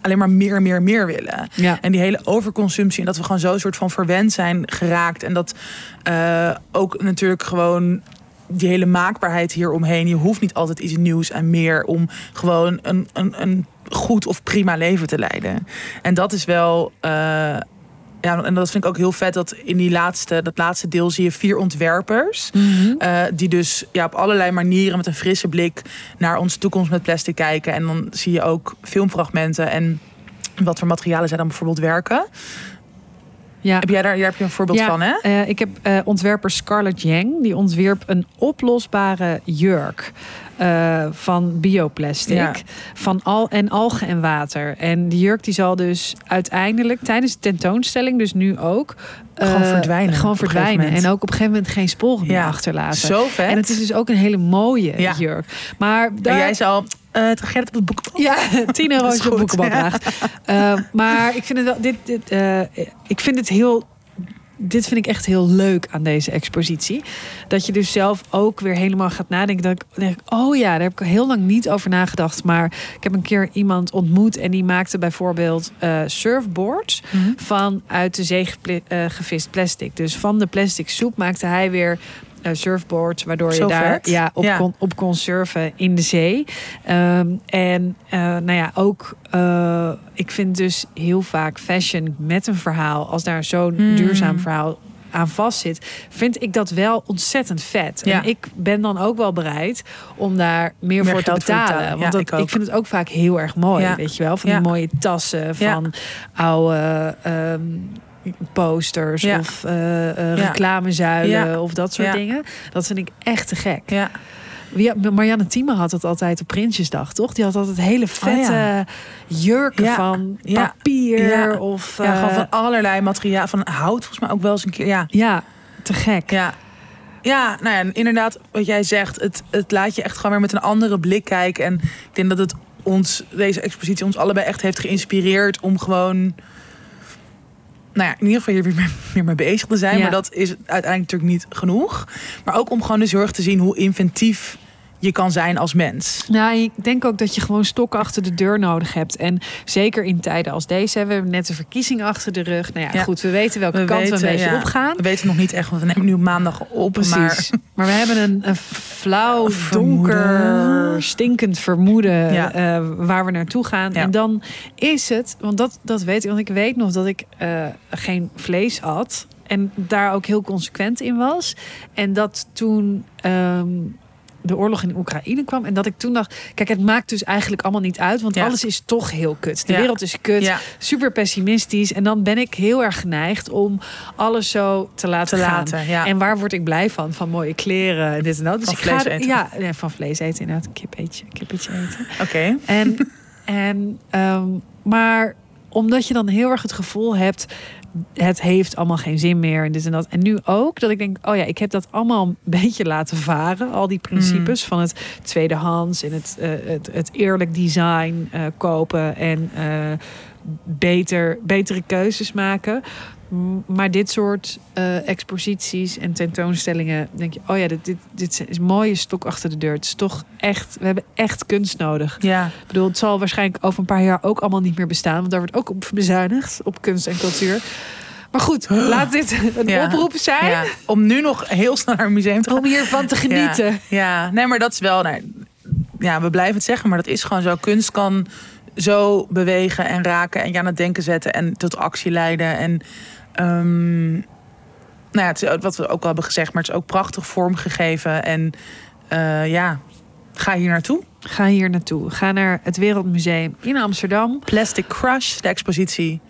[SPEAKER 2] alleen maar meer, meer, meer willen.
[SPEAKER 4] Ja.
[SPEAKER 2] En die hele overconsumptie en dat we gewoon zo een soort van verwend zijn geraakt. En dat eh, ook natuurlijk gewoon die hele maakbaarheid hieromheen. Je hoeft niet altijd iets nieuws en meer om gewoon een, een, een goed of prima leven te leiden. En dat is wel. eh, ja, en dat vind ik ook heel vet dat in die laatste, dat laatste deel zie je vier ontwerpers.
[SPEAKER 4] Mhm.
[SPEAKER 2] eh, die dus ja, op allerlei manieren met een frisse blik naar onze toekomst met plastic kijken. En dan zie je ook filmfragmenten en wat voor materialen zij dan bijvoorbeeld werken.
[SPEAKER 4] ja.
[SPEAKER 2] Heb jij daar, daar heb je een voorbeeld
[SPEAKER 4] Ja,
[SPEAKER 2] van, hè?
[SPEAKER 4] eh, ik heb eh, ontwerper Scarlett Yang. Die ontwierp een oplosbare jurk. Eh, van bioplastic.
[SPEAKER 2] Ja.
[SPEAKER 4] Van al en algen en water. En die jurk die zal dus uiteindelijk tijdens de tentoonstelling, dus nu ook. eh,
[SPEAKER 2] Gewoon verdwijnen
[SPEAKER 4] Gewoon
[SPEAKER 2] op
[SPEAKER 4] verdwijnen. En ook op een gegeven moment geen sporen meer achterlaten.
[SPEAKER 2] Zo vet.
[SPEAKER 4] En het is dus ook een hele mooie
[SPEAKER 2] Ja.
[SPEAKER 4] jurk. Maar daar,
[SPEAKER 2] En jij zou uh, het gaat op het boek.
[SPEAKER 4] ja, 10 euro een
[SPEAKER 2] goed,
[SPEAKER 4] boekenbal. [laughs] Eh, maar ik vind het wel, dit, dit, eh, ik vind het heel, dit vind ik echt heel leuk aan deze expositie. Dat je dus zelf ook weer helemaal gaat nadenken. Dat ik denk, oh ja, daar heb ik heel lang niet over nagedacht. Maar ik heb een keer iemand ontmoet en die maakte bijvoorbeeld eh, surfboards
[SPEAKER 2] Mhm.
[SPEAKER 4] van uit de zee eh, gevist plastic. Dus van de plastic soep maakte hij weer eh, surfboards, waardoor
[SPEAKER 2] Zo
[SPEAKER 4] je daar
[SPEAKER 2] vet.
[SPEAKER 4] ja, op,
[SPEAKER 2] Ja.
[SPEAKER 4] Kon, op kon surfen in de zee. Ehm, en eh, nou ja, ook eh, ik vind dus heel vaak fashion met een verhaal, als daar zo'n
[SPEAKER 2] Hmm.
[SPEAKER 4] duurzaam verhaal aan vastzit, vind ik dat wel ontzettend vet.
[SPEAKER 2] Ja.
[SPEAKER 4] En ik ben dan ook wel bereid om daar meer,
[SPEAKER 2] Meer
[SPEAKER 4] voor te
[SPEAKER 2] voor
[SPEAKER 4] betalen. Want
[SPEAKER 2] Ja,
[SPEAKER 4] dat,
[SPEAKER 2] ik
[SPEAKER 4] vind het ook vaak heel erg mooi,
[SPEAKER 2] Ja.
[SPEAKER 4] weet je wel. Van die mooie tassen, van oude ehm, posters
[SPEAKER 2] Ja.
[SPEAKER 4] of
[SPEAKER 2] Ja.
[SPEAKER 4] reclamezuilen
[SPEAKER 2] Ja.
[SPEAKER 4] of dat soort
[SPEAKER 2] Ja.
[SPEAKER 4] dingen. Dat vind ik echt te gek.
[SPEAKER 2] Ja.
[SPEAKER 4] Marianne Thieme had het altijd op Prinsjesdag, toch? Die had altijd hele vette
[SPEAKER 2] Oh ja.
[SPEAKER 4] jurken van papier
[SPEAKER 2] Ja.
[SPEAKER 4] of... eh,
[SPEAKER 2] gewoon van allerlei materiaal. Van hout volgens mij ook wel eens een keer. Ja,
[SPEAKER 4] ja, te gek.
[SPEAKER 2] ja. Ja, nou ja, inderdaad, wat jij zegt, het, het laat je echt gewoon weer met een andere blik kijken. En ik denk dat het ons, deze expositie ons allebei echt heeft geïnspireerd om gewoon, nou ja, in ieder geval hier weer mee, weer mee bezig te zijn.
[SPEAKER 4] Ja.
[SPEAKER 2] Maar dat is uiteindelijk natuurlijk niet genoeg. Maar ook om gewoon de zorg te zien hoe inventief je kan zijn als mens.
[SPEAKER 4] Nou, ik denk ook dat je gewoon stokken achter de deur nodig hebt. En zeker in tijden als deze. hè, We hebben net de verkiezing achter de rug. Nou ja,
[SPEAKER 2] Ja.
[SPEAKER 4] goed, we weten welke
[SPEAKER 2] We
[SPEAKER 4] kant we een beetje
[SPEAKER 2] ja.
[SPEAKER 4] opgaan.
[SPEAKER 2] We weten nog niet echt, want we nemen nu op maandag op.
[SPEAKER 4] Precies.
[SPEAKER 2] Maar
[SPEAKER 4] Maar, we hebben een, een flauw,
[SPEAKER 2] Vermoeden.
[SPEAKER 4] donker, stinkend vermoeden
[SPEAKER 2] Ja.
[SPEAKER 4] eh, waar we naartoe gaan. En dan is het, want dat, dat weet ik, want ik weet nog dat ik eh, geen vlees had. En daar ook heel consequent in was. En dat toen ehm, de oorlog in Oekraïne kwam. En dat ik toen dacht, kijk, het maakt dus eigenlijk allemaal niet uit. Want
[SPEAKER 2] Ja.
[SPEAKER 4] alles is toch heel kut. De
[SPEAKER 2] Ja.
[SPEAKER 4] wereld is kut.
[SPEAKER 2] Ja.
[SPEAKER 4] Super pessimistisch. En dan ben ik heel erg geneigd om alles zo te laten
[SPEAKER 2] Te
[SPEAKER 4] gaan.
[SPEAKER 2] laten, ja.
[SPEAKER 4] En waar word ik blij van? Van mooie kleren en dit en dat. Dus
[SPEAKER 2] Van
[SPEAKER 4] ik ga
[SPEAKER 2] vlees
[SPEAKER 4] er-
[SPEAKER 2] eten.
[SPEAKER 4] Ja, nee, van vlees eten inderdaad. Een kippetje, kippetje eten.
[SPEAKER 2] Oké.
[SPEAKER 4] En, en, ehm, maar omdat je dan heel erg het gevoel hebt, het heeft allemaal geen zin meer en dit en dat. En nu ook dat ik denk, oh ja, ik heb dat allemaal een [laughs] beetje laten varen. Al die principes van het tweedehands en het, eh, het, het eerlijk design eh, kopen en eh, beter, betere keuzes maken. Maar dit soort eh, exposities en tentoonstellingen, denk je, oh ja, dit, dit, dit is een mooie stok achter de deur. Het is toch echt, we hebben echt kunst nodig.
[SPEAKER 2] Ja.
[SPEAKER 4] Ik bedoel, het zal waarschijnlijk over een paar jaar ook allemaal niet meer bestaan. Want daar wordt ook op bezuinigd, op kunst en cultuur. Maar goed, [gasps] laat dit een
[SPEAKER 2] Ja.
[SPEAKER 4] oproep zijn
[SPEAKER 2] ja. Om nu nog heel snel naar een museum te gaan.
[SPEAKER 4] om hiervan te genieten.
[SPEAKER 2] Ja, ja. nee, maar dat is wel. Nou, ja, we blijven het zeggen, maar dat is gewoon zo. Kunst kan zo bewegen en raken en je aan het denken zetten en tot actie leiden. En ehm, nou ja, het is wat we ook al hebben gezegd, maar het is ook prachtig vormgegeven. En eh, ja, ga hier naartoe.
[SPEAKER 4] Ga hier naartoe. Ga naar het Wereldmuseum in Amsterdam.
[SPEAKER 2] Plastic Crush, de expositie,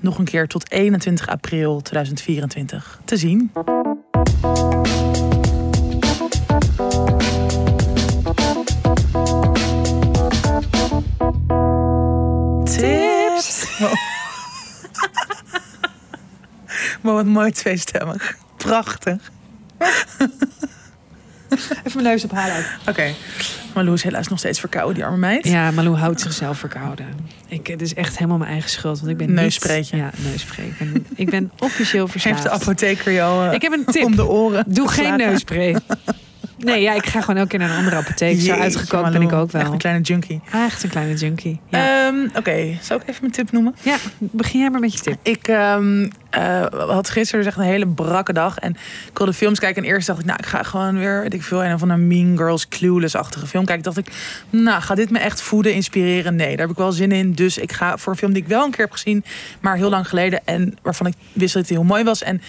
[SPEAKER 2] nog een keer tot 21 april 2024 te zien. Tips. [laughs] Wow. Maar wat mooi tweestemmig. Prachtig. [laughs]
[SPEAKER 4] Even mijn neus ophalen.
[SPEAKER 2] Oké. Malou is helaas nog steeds verkouden, die arme meid.
[SPEAKER 4] Ja, Malou houdt zichzelf verkouden. Ik, het is echt helemaal mijn eigen schuld. Want ik ben
[SPEAKER 2] Neuspreetje.
[SPEAKER 4] Niet, ja, neuspreek. Ik ben, officieel [laughs]
[SPEAKER 2] Heeft de
[SPEAKER 4] verslaafd.
[SPEAKER 2] apotheker jou eh,
[SPEAKER 4] Ik heb een tip.
[SPEAKER 2] om de oren
[SPEAKER 4] Doe geen neuspray. [laughs] Nee, ja, ik ga gewoon elke keer naar een andere apotheek. Zo uitgekookt ben ik ook wel.
[SPEAKER 2] Echt een kleine junkie.
[SPEAKER 4] Echt een kleine junkie. Ja,
[SPEAKER 2] Ehm, Oké, zal ik even mijn tip noemen?
[SPEAKER 4] ja begin jij maar met je tip.
[SPEAKER 2] Ik ehm, eh, had gisteren dus echt een hele brakke dag. En ik wilde films kijken. En eerst dacht ik, nou, ik ga gewoon weer, weet ik veel, een van een Mean Girls Clueless-achtige film kijken. Dacht ik, nou, gaat dit me echt voeden, inspireren? Nee, daar heb ik wel zin in. Dus ik ga voor een film die ik wel een keer heb gezien, maar heel lang geleden. En waarvan ik wist dat het heel mooi was. En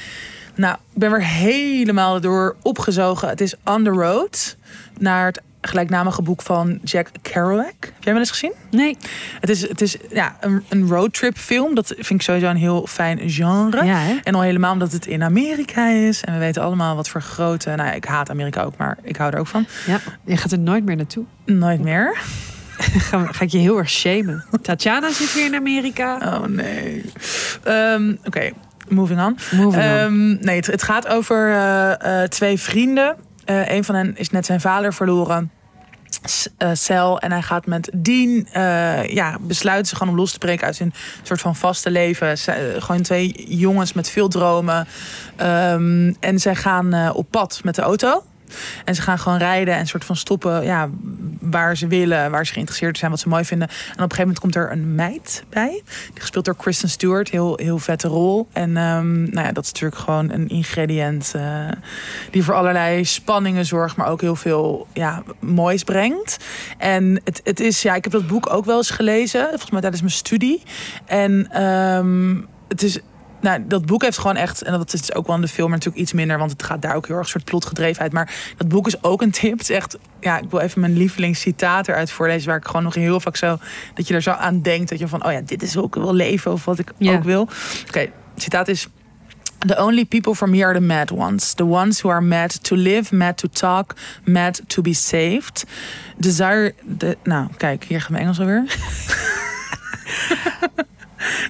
[SPEAKER 2] nou, ik ben weer helemaal door opgezogen. Het is On the Road, naar het gelijknamige boek van Jack Kerouac. Heb jij hem wel eens gezien?
[SPEAKER 4] Nee.
[SPEAKER 2] Het is, het is ja, een, een roadtrip film. Dat vind ik sowieso een heel fijn genre.
[SPEAKER 4] Ja?
[SPEAKER 2] En al helemaal omdat het in Amerika is. En we weten allemaal wat voor grote... Nou ja, ik haat Amerika ook, maar ik hou er ook van.
[SPEAKER 4] Ja, je gaat er nooit meer naartoe.
[SPEAKER 2] Nooit meer. [laughs]
[SPEAKER 4] Ga, ga ik je heel erg shamen. Tatjana zit weer in Amerika.
[SPEAKER 2] Oh nee. Ehm, Oké, moving on.
[SPEAKER 4] Moving on.
[SPEAKER 2] Ehm, nee, het, het gaat over eh, eh, twee vrienden. Eh een van hen is net zijn vader verloren. Cel en hij gaat met Dean, ja, besluiten ze gewoon om los te breken uit hun soort van vaste leven. Ze- gewoon twee jongens met veel dromen. Ehm, en zij gaan op pad met de auto. En ze gaan gewoon rijden en soort van stoppen ja, waar ze willen, waar ze geïnteresseerd zijn, wat ze mooi vinden. En op een gegeven moment komt er een meid bij. Die gespeeld door Kristen Stewart. Heel, heel vette rol. En ehm, nou ja, dat is natuurlijk gewoon een ingrediënt eh, die voor allerlei spanningen zorgt, maar ook heel veel ja, moois brengt. En het, het is, ja, ik heb dat boek ook wel eens gelezen, volgens mij tijdens mijn studie. En ehm, het is nou, dat boek heeft gewoon echt, en dat is dus ook wel in de film natuurlijk iets minder, want het gaat daar ook heel erg een soort plotgedrevenheid. Maar dat boek is ook een tip. Het is echt, ja, ik wil even mijn lievelingscitaat eruit voorlezen, waar ik gewoon nog heel vaak zo, dat je er zo aan denkt, dat je van, oh ja, dit is hoe ik wil leven of wat ik ook wil. Oké, het citaat is. The only people from here are the mad ones. The ones who are mad to live, mad to talk, mad to be saved. Desire. De, nou, kijk, hier gaat mijn Engels alweer. [laughs]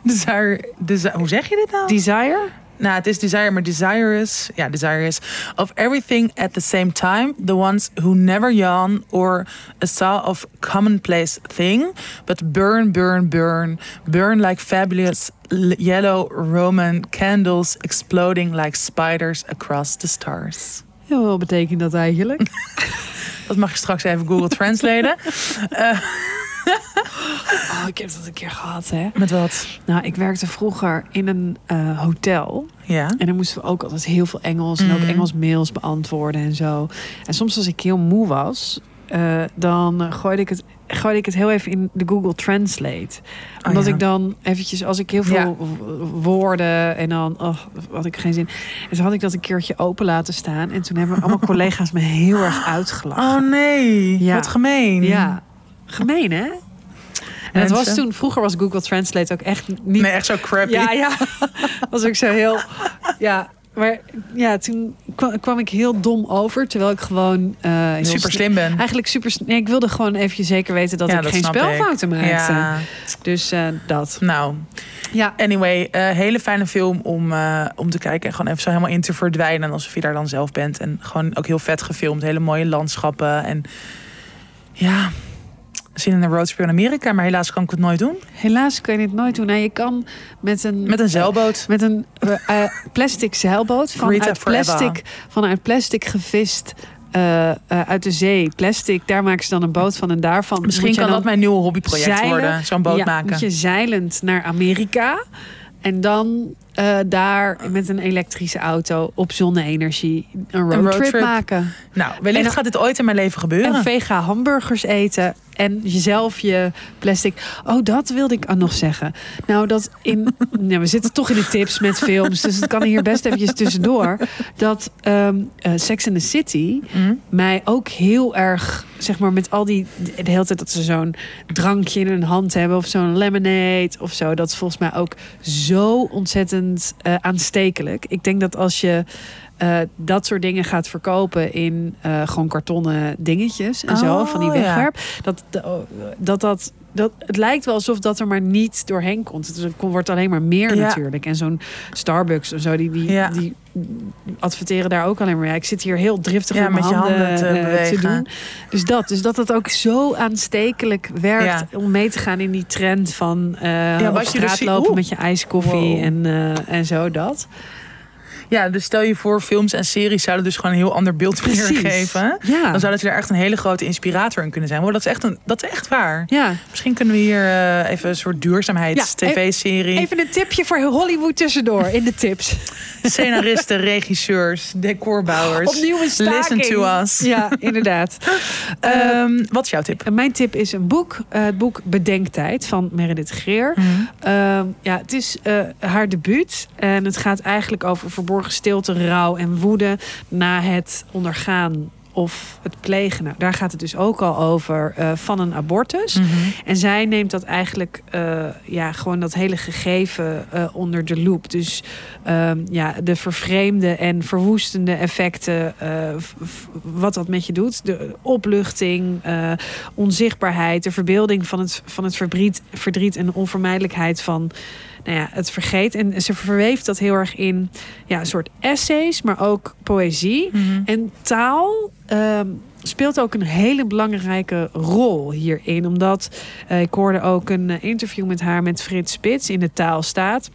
[SPEAKER 2] desire, desire. Hoe zeg je dit nou?
[SPEAKER 4] Desire?
[SPEAKER 2] Nou, het is desire, maar desirous. Ja, desirous. Of everything at the same time. The ones who never yawn or a saw of commonplace thing. But burn, burn, burn. Burn like fabulous yellow Roman candles exploding like spiders across the stars.
[SPEAKER 4] Ja, wat betekent dat eigenlijk? [laughs]
[SPEAKER 2] Dat mag je straks even Google translaten. [laughs]
[SPEAKER 4] Oh, ik heb dat een keer gehad, hè.
[SPEAKER 2] Met wat?
[SPEAKER 4] Nou, ik werkte vroeger in een eh, hotel.
[SPEAKER 2] Ja.
[SPEAKER 4] En dan moesten we ook altijd heel veel Engels en ook
[SPEAKER 2] Mhm.
[SPEAKER 4] Engels mails beantwoorden en zo. En soms als ik heel moe was, eh, dan gooide ik het gooi ik het heel even in de Google Translate. Omdat
[SPEAKER 2] Oh, ja.
[SPEAKER 4] ik dan eventjes, als ik heel veel
[SPEAKER 2] Ja.
[SPEAKER 4] woorden en dan oh, had ik geen zin. En toen had ik dat een keertje open laten staan. En toen hebben allemaal [laughs] collega's me heel erg uitgelachen.
[SPEAKER 2] Oh nee,
[SPEAKER 4] Ja.
[SPEAKER 2] wat gemeen.
[SPEAKER 4] Ja, gemeen hè? En het was toen, vroeger was Google Translate ook echt niet
[SPEAKER 2] Nee, echt zo crappy.
[SPEAKER 4] Ja, ja. [laughs] Was ook zo heel. Ja, maar ja, toen kwam, kwam ik heel dom over. Terwijl ik gewoon. heel
[SPEAKER 2] Super
[SPEAKER 4] slim-
[SPEAKER 2] ben.
[SPEAKER 4] Eigenlijk super. Nee, ik wilde gewoon even zeker weten dat
[SPEAKER 2] Ja,
[SPEAKER 4] ik geen spelfouten maakte.
[SPEAKER 2] Ja,
[SPEAKER 4] Dus eh, dat.
[SPEAKER 2] nou,
[SPEAKER 4] Ja.
[SPEAKER 2] anyway, eh, hele fijne film om, om te kijken en gewoon even zo helemaal in te verdwijnen alsof je daar dan zelf bent. En gewoon ook heel vet gefilmd, hele mooie landschappen en ja, zin in een roadtrip in Amerika, maar helaas kan ik het nooit doen.
[SPEAKER 4] Helaas kun je dit nooit doen. Nou, je kan met een.
[SPEAKER 2] Met een zeilboot.
[SPEAKER 4] Met een eh, eh, plastic zeilboot vanuit plastic, vanuit plastic gevist eh, eh, uit de zee. Plastic, daar maken ze dan een boot van en daarvan.
[SPEAKER 2] Misschien kan dat mijn nieuwe hobbyproject
[SPEAKER 4] zeilen.
[SPEAKER 2] worden, zo'n boot
[SPEAKER 4] ja,
[SPEAKER 2] maken.
[SPEAKER 4] Moet je zeilend naar Amerika en dan eh, daar met een elektrische auto op zonne-energie een roadtrip maken.
[SPEAKER 2] Nou, wellicht
[SPEAKER 4] En-
[SPEAKER 2] gaat dit ooit in mijn leven gebeuren.
[SPEAKER 4] En vega hamburgers eten. En jezelf je plastic. Oh, dat wilde ik nog zeggen. Nou, dat in. [laughs] nou, we zitten toch in de tips met films. Dus het kan hier best eventjes tussendoor. Dat ehm, eh, Sex in the City
[SPEAKER 2] Hm?
[SPEAKER 4] mij ook heel erg. Zeg maar met al die. De hele tijd dat ze zo'n drankje in hun hand hebben. Of zo'n lemonade of zo. Dat is volgens mij ook zo ontzettend eh, aanstekelijk. Ik denk dat als je. Eh, dat soort dingen gaat verkopen in eh, gewoon kartonnen dingetjes en zo,
[SPEAKER 2] Oh,
[SPEAKER 4] van die
[SPEAKER 2] ja.
[SPEAKER 4] wegwerp. Dat, dat, dat, dat, het lijkt wel alsof dat er maar niet doorheen komt. Het wordt alleen maar meer
[SPEAKER 2] Ja.
[SPEAKER 4] natuurlijk. En zo'n Starbucks of zo, die, die,
[SPEAKER 2] Ja.
[SPEAKER 4] die adverteren daar ook alleen maar. Ja, ik zit hier heel driftig
[SPEAKER 2] Ja,
[SPEAKER 4] met mijn
[SPEAKER 2] je
[SPEAKER 4] handen,
[SPEAKER 2] handen te
[SPEAKER 4] eh, te doen. Dus dat, dus dat het ook zo aanstekelijk werkt
[SPEAKER 2] Ja.
[SPEAKER 4] om mee te gaan in die trend van
[SPEAKER 2] Ja,
[SPEAKER 4] op
[SPEAKER 2] wat je dus
[SPEAKER 4] straat
[SPEAKER 2] ziet-
[SPEAKER 4] lopen met je ijskoffie
[SPEAKER 2] Wow.
[SPEAKER 4] en, en zo dat.
[SPEAKER 2] Ja, dus stel je voor, films en series zouden dus gewoon een heel ander beeld.
[SPEAKER 4] Ja.
[SPEAKER 2] Dan zou dat er echt een hele grote inspirator in kunnen zijn. Maar dat is echt, een, dat is echt waar.
[SPEAKER 4] ja.
[SPEAKER 2] Misschien kunnen we hier eh, even een soort duurzaamheids-tv-serie.
[SPEAKER 4] Even een tipje voor Hollywood tussendoor in de tips. [laughs]
[SPEAKER 2] Scenaristen, regisseurs, decorbouwers.
[SPEAKER 4] Opnieuw een staking.
[SPEAKER 2] Listen to us.
[SPEAKER 4] Ja, inderdaad. [laughs] Eh,
[SPEAKER 2] Ehm, wat is jouw tip?
[SPEAKER 4] En mijn tip is een boek. eh, het boek Bedenktijd van Meredith Greer. Ehm, ja, het is eh, haar debuut. En het gaat eigenlijk over verborgen stilte, rouw en woede na het ondergaan of het plegen. Nou, daar gaat het dus ook al over eh, van een abortus.
[SPEAKER 2] Mhm.
[SPEAKER 4] En zij neemt dat eigenlijk, eh, ja, gewoon dat hele gegeven eh, onder de loep. Dus ehm, ja, de vervreemde en verwoestende effecten, wat dat met je doet. De opluchting, onzichtbaarheid, de verbeelding van het, van het verdriet, verdriet en de onvermijdelijkheid van nou ja, het vergeet. En ze verweeft dat heel erg in ja, een soort essays, maar ook poëzie.
[SPEAKER 2] Mhm.
[SPEAKER 4] En taal ehm, speelt ook een hele belangrijke rol hierin. Omdat eh, ik hoorde ook een eh, interview met haar met Frits Spits in de taal staat.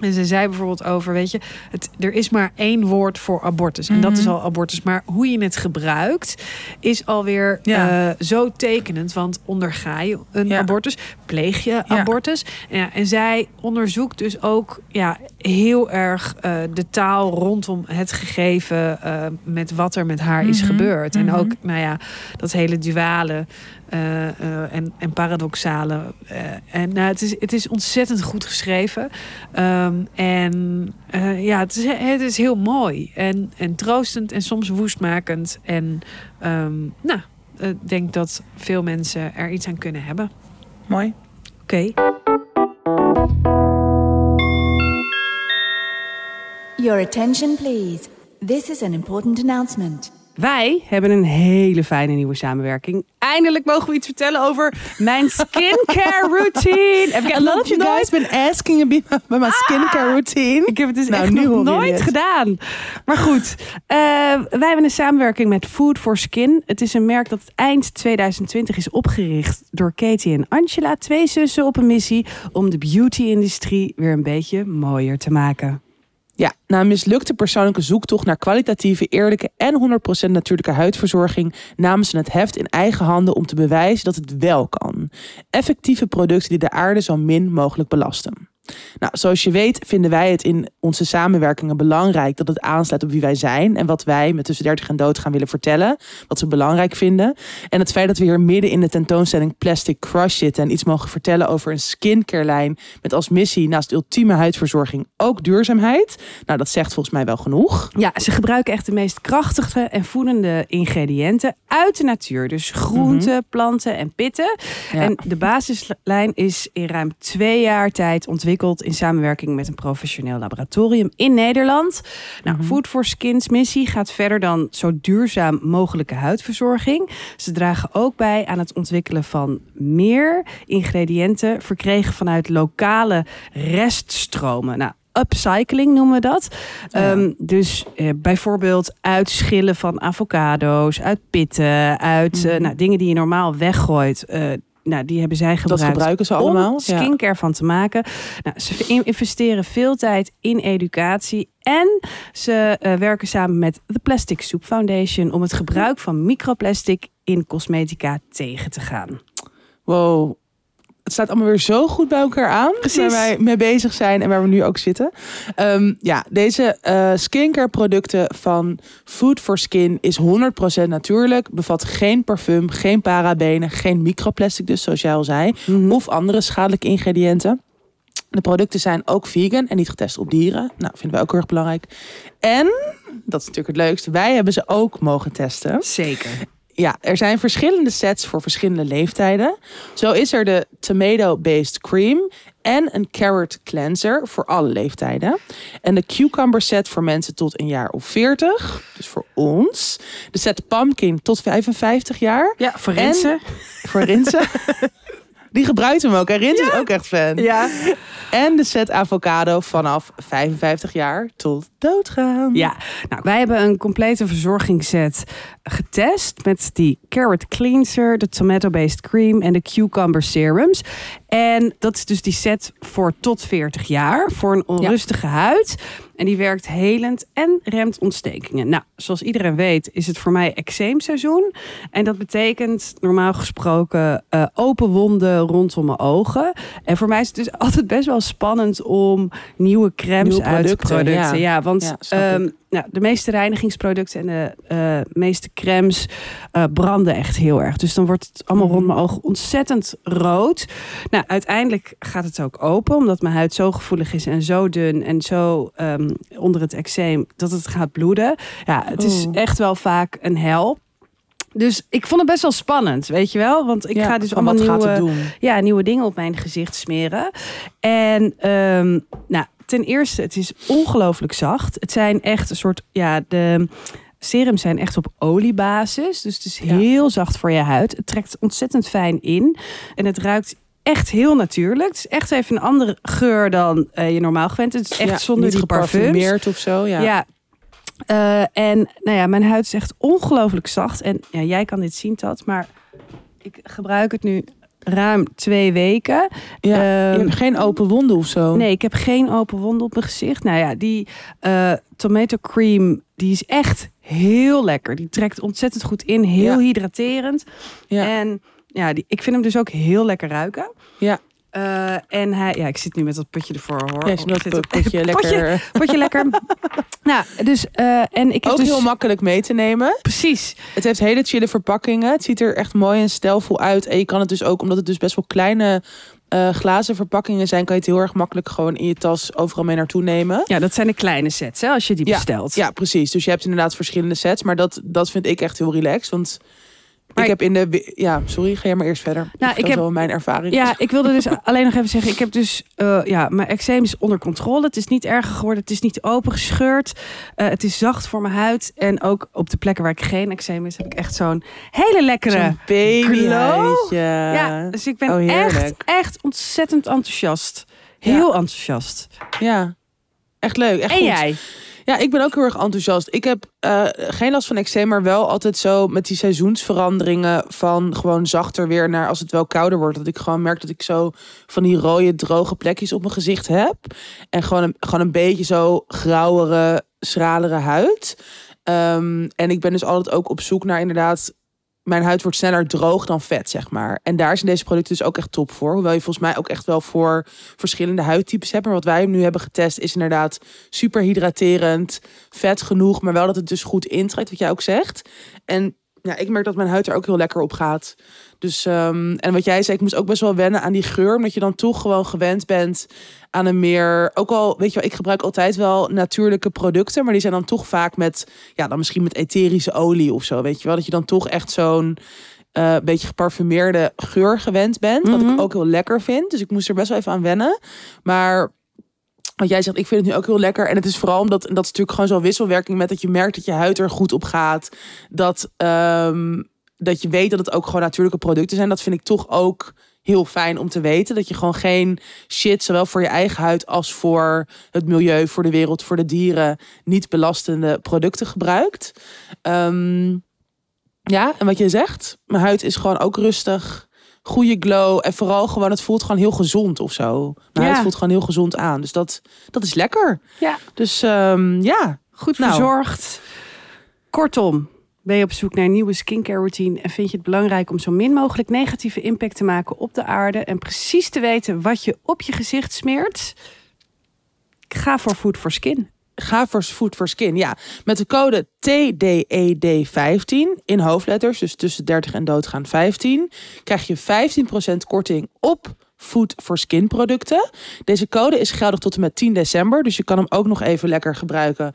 [SPEAKER 4] En ze zei bijvoorbeeld over, weet je, het, er is maar één woord voor abortus. En dat
[SPEAKER 2] Mhm.
[SPEAKER 4] is al abortus. Maar hoe je het gebruikt, is alweer
[SPEAKER 2] Ja.
[SPEAKER 4] eh, zo tekenend. Want onderga je een
[SPEAKER 2] Ja.
[SPEAKER 4] abortus, pleeg je
[SPEAKER 2] Ja.
[SPEAKER 4] abortus. En, ja, en zij onderzoekt dus ook ja, heel erg eh, de taal rondom het gegeven eh, met wat er met haar is
[SPEAKER 2] Mhm.
[SPEAKER 4] gebeurd. En
[SPEAKER 2] Mhm.
[SPEAKER 4] ook, nou ja, dat hele duale eh, eh, en, en paradoxale. eh, en nou, het, is, het is ontzettend goed geschreven. Ehm, en eh, ja, het is, het is heel mooi en, en troostend en soms woestmakend. En ehm, nou, ik denk dat veel mensen er iets aan kunnen hebben.
[SPEAKER 2] Mooi.
[SPEAKER 4] Oké.
[SPEAKER 5] Your attention, please. This is an important announcement.
[SPEAKER 1] Wij hebben een hele fijne nieuwe samenwerking. Eindelijk mogen we iets vertellen over mijn skincare [laughs] routine. Heb ik
[SPEAKER 3] lot of you guys been asking about my skincare routine.
[SPEAKER 1] Ik heb het dus
[SPEAKER 3] Nou,
[SPEAKER 1] echt nog nooit gedaan. Maar goed, eh, wij hebben een samenwerking met Food for Skin. Het is een merk dat eind 2020 is opgericht door Katie en Angela. Twee zussen op een missie om de beauty-industrie weer een beetje mooier te maken.
[SPEAKER 3] Ja, na een mislukte persoonlijke zoektocht naar kwalitatieve, eerlijke en 100% natuurlijke huidverzorging namen ze het heft in eigen handen om te bewijzen dat het wel kan. Effectieve producten die de aarde zo min mogelijk belasten.
[SPEAKER 2] Nou, zoals je weet vinden wij het in onze samenwerkingen belangrijk dat het aansluit op wie wij zijn en wat wij met tussen 30 en dood gaan willen vertellen, wat we belangrijk vinden. En het feit dat we hier midden in de tentoonstelling Plastic Crush zitten en iets mogen vertellen over een skincare lijn met als missie naast ultieme huidverzorging ook duurzaamheid. Nou, dat zegt volgens mij wel genoeg.
[SPEAKER 1] Ja, ze gebruiken echt de meest krachtige en voedende ingrediënten uit de natuur. Dus groenten, planten en pitten.
[SPEAKER 2] Ja.
[SPEAKER 1] En de basislijn is in ruim twee jaar tijd ontwikkeld in samenwerking met een professioneel laboratorium in Nederland. Nou, Food for Skins missie gaat verder dan zo duurzaam mogelijke huidverzorging. Ze dragen ook bij aan het ontwikkelen van meer ingrediënten verkregen vanuit lokale reststromen. Nou, upcycling noemen we dat.
[SPEAKER 2] Ja.
[SPEAKER 1] Ehm, dus eh, bijvoorbeeld uitschillen van avocado's, uit pitten, uit eh, nou, dingen die je normaal weggooit. eh, nou, die hebben zij
[SPEAKER 2] Dat
[SPEAKER 1] gebruikt
[SPEAKER 2] gebruiken ze allemaal.
[SPEAKER 1] om skincare van te maken. Nou, ze in- investeren veel tijd in educatie. En ze eh, werken samen met de Plastic Soup Foundation om het gebruik van microplastic in cosmetica tegen te gaan.
[SPEAKER 2] Wow. Het staat allemaal weer zo goed bij elkaar aan.
[SPEAKER 1] Precies.
[SPEAKER 2] Waar wij mee bezig zijn en waar we nu ook zitten. Ehm, ja, deze eh, skincare producten van Food for Skin is 100% natuurlijk. Bevat geen parfum, geen parabenen, geen microplastic dus, zoals jij al zei. Of andere schadelijke ingrediënten. De producten zijn ook vegan en niet getest op dieren. Nou, vinden wij ook heel erg belangrijk. En, dat is natuurlijk het leukste, wij hebben ze ook mogen testen.
[SPEAKER 1] Zeker.
[SPEAKER 2] Ja, er zijn verschillende sets voor verschillende leeftijden. Zo is er de tomato-based cream en een carrot cleanser voor alle leeftijden. En de cucumber set voor mensen tot een jaar of 40, dus voor ons. De set pumpkin tot 55 jaar.
[SPEAKER 1] Ja, voor
[SPEAKER 2] En-
[SPEAKER 1] Renze.
[SPEAKER 2] Voor Rinse. [laughs] Die gebruikt hem ook. En is ook echt fan.
[SPEAKER 1] Ja.
[SPEAKER 2] En de set avocado vanaf 55 jaar tot doodgaan.
[SPEAKER 1] Ja, nou, wij hebben een complete verzorgingsset getest met die carrot cleanser, de tomato-based cream en de cucumber serums. En dat is dus die set voor tot 40 jaar, voor een onrustige huid. En die werkt helend en remt ontstekingen. Nou, zoals iedereen weet is het voor mij eczeemseizoen. En dat betekent normaal gesproken eh, open wonden rondom mijn ogen. En voor mij is het dus [laughs] altijd best wel spannend om nieuwe crèmes
[SPEAKER 2] Nieuwe
[SPEAKER 1] uit
[SPEAKER 2] producten,
[SPEAKER 1] producten.
[SPEAKER 2] ja.
[SPEAKER 1] Ja, want
[SPEAKER 2] Ja,
[SPEAKER 1] ehm. Nou, de meeste reinigingsproducten en de eh, meeste crèmes eh, branden echt heel erg. Dus dan wordt het allemaal
[SPEAKER 2] Mhm.
[SPEAKER 1] rond mijn ogen ontzettend rood. Nou, uiteindelijk gaat het ook open, omdat mijn huid zo gevoelig is en zo dun en zo ehm, onder het eczeem dat het gaat bloeden. Ja, het is
[SPEAKER 2] Oeh.
[SPEAKER 1] echt wel vaak een hel. Dus ik vond het best wel spannend, weet je wel? Want ik
[SPEAKER 2] Ja,
[SPEAKER 1] ga dus allemaal nieuwe, ja, nieuwe dingen op mijn gezicht smeren. En ehm, nou, ten eerste, het is ongelooflijk zacht. Het zijn echt een soort, ja, de serums zijn echt op oliebasis. Dus het is
[SPEAKER 2] Ja.
[SPEAKER 1] heel zacht voor je huid. Het trekt ontzettend fijn in. En het ruikt echt heel natuurlijk. Het is echt even een andere geur dan eh, je normaal gewend. bent. Het is echt
[SPEAKER 2] Ja,
[SPEAKER 1] zonder
[SPEAKER 2] niet
[SPEAKER 1] die
[SPEAKER 2] geparfumeerd of zo. Ja.
[SPEAKER 1] Ja. Eh, en nou ja, mijn huid is echt ongelooflijk zacht. En ja, jij kan dit zien, Tat. Maar ik gebruik het nu ruim twee weken.
[SPEAKER 2] Ja,
[SPEAKER 1] Ehm,
[SPEAKER 2] je hebt geen open wonden of zo.
[SPEAKER 1] Nee, ik heb geen open wonden op mijn gezicht. Nou ja, die eh, tomato cream, die is echt heel lekker. Die trekt ontzettend goed in. Heel
[SPEAKER 2] Ja.
[SPEAKER 1] hydraterend.
[SPEAKER 2] Ja.
[SPEAKER 1] En ja, die, ik vind hem dus ook heel lekker ruiken.
[SPEAKER 2] Ja.
[SPEAKER 1] Eh, en hij, ja, ik zit nu met dat putje ervoor hoor.
[SPEAKER 2] Ja, dat
[SPEAKER 1] zit op- [laughs]
[SPEAKER 2] potje lekker.
[SPEAKER 1] Potje lekker. [laughs] nou, dus eh, en ik heb
[SPEAKER 2] Ook
[SPEAKER 1] dus
[SPEAKER 2] heel makkelijk mee te nemen.
[SPEAKER 1] precies.
[SPEAKER 2] Het heeft hele chille verpakkingen. Het ziet er echt mooi en stijlvol uit. En je kan het dus ook, omdat het dus best wel kleine eh, glazen verpakkingen zijn, kan je het heel erg makkelijk gewoon in je tas overal mee naartoe nemen.
[SPEAKER 1] Ja, dat zijn de kleine sets, hè, als je die
[SPEAKER 2] Ja,
[SPEAKER 1] bestelt.
[SPEAKER 2] Ja, precies. Dus je hebt inderdaad verschillende sets. Maar dat, dat vind ik echt heel relaxed. Want
[SPEAKER 1] Maar
[SPEAKER 2] ik heb in de... Ja, sorry. Ga jij maar eerst verder.
[SPEAKER 1] Nou,
[SPEAKER 2] ik
[SPEAKER 1] ik
[SPEAKER 2] heb wel mijn ervaring.
[SPEAKER 1] Ja, ik wilde dus [laughs] alleen nog even zeggen, ik heb dus, eh, ja, mijn eczeem is onder controle. Het is niet erger geworden, het is niet opengescheurd. Eh het is zacht voor mijn huid. En ook op de plekken waar ik geen eczeem is, heb ik echt zo'n hele lekkere
[SPEAKER 2] Zo'n babyhuidje.
[SPEAKER 1] Ja, dus ik ben
[SPEAKER 2] Oh,
[SPEAKER 1] echt, echt ontzettend enthousiast. Heel enthousiast.
[SPEAKER 2] Ja. Echt leuk. Echt
[SPEAKER 1] en
[SPEAKER 2] goed.
[SPEAKER 1] jij?
[SPEAKER 2] Ja, ik ben ook heel erg enthousiast. Ik heb eh, geen last van eczeem, maar wel altijd zo met die seizoensveranderingen van gewoon zachter weer naar als het wel kouder wordt. Dat ik gewoon merk dat ik zo van die rode droge plekjes op mijn gezicht heb. En gewoon een, gewoon een beetje zo grauwere, schralere huid. Ehm, en ik ben dus altijd ook op zoek naar inderdaad
[SPEAKER 3] mijn huid wordt sneller droog dan vet, zeg maar. En daar zijn deze producten dus ook echt top voor. Hoewel je volgens mij ook echt wel voor verschillende huidtypes hebt. Maar wat wij nu hebben getest is inderdaad super hydraterend, vet genoeg, maar wel dat het dus goed intrekt, wat jij ook zegt. En ja, ik merk dat mijn huid er ook heel lekker op gaat. Dus, ehm, en wat jij zei, ik moest ook best wel wennen aan die geur. Omdat je dan toch gewoon gewend bent aan een meer... Ook al, weet je wel, ik gebruik altijd wel natuurlijke producten. Maar die zijn dan toch vaak met, ja, dan misschien met etherische olie of zo. Weet je wel, dat je dan toch echt zo'n... eh, beetje geparfumeerde geur gewend bent. Wat
[SPEAKER 1] Mhm.
[SPEAKER 3] ik ook heel lekker vind. Dus ik moest er best wel even aan wennen. Maar want jij zegt, ik vind het nu ook heel lekker. En het is vooral omdat, en dat is natuurlijk gewoon zo'n wisselwerking met dat je merkt dat je huid er goed op gaat. Dat, ehm, dat je weet dat het ook gewoon natuurlijke producten zijn. Dat vind ik toch ook heel fijn om te weten. Dat je gewoon geen shit, zowel voor je eigen huid als voor het milieu, voor de wereld, voor de dieren, niet belastende producten gebruikt. Ehm, ja, en wat je zegt, mijn huid is gewoon ook rustig. Goede glow. En vooral gewoon, het voelt gewoon heel gezond of zo.
[SPEAKER 1] Ja.
[SPEAKER 3] huid voelt gewoon heel gezond aan. Dus dat, dat is lekker.
[SPEAKER 1] Ja.
[SPEAKER 3] Dus ehm, ja,
[SPEAKER 1] Goed
[SPEAKER 3] Nou.
[SPEAKER 1] verzorgd. Kortom, ben je op zoek naar een nieuwe skincare routine en vind je het belangrijk om zo min mogelijk negatieve impact te maken op de aarde en precies te weten wat je op je gezicht smeert? Ga voor Food for Skin.
[SPEAKER 3] Ga voor Food for Skin. Ja, met de code TDED15 in hoofdletters, dus tussen 30 en doodgaan 15, krijg je 15% korting op Food for Skin producten. Deze code is geldig tot en met 10 december, dus je kan hem ook nog even lekker gebruiken.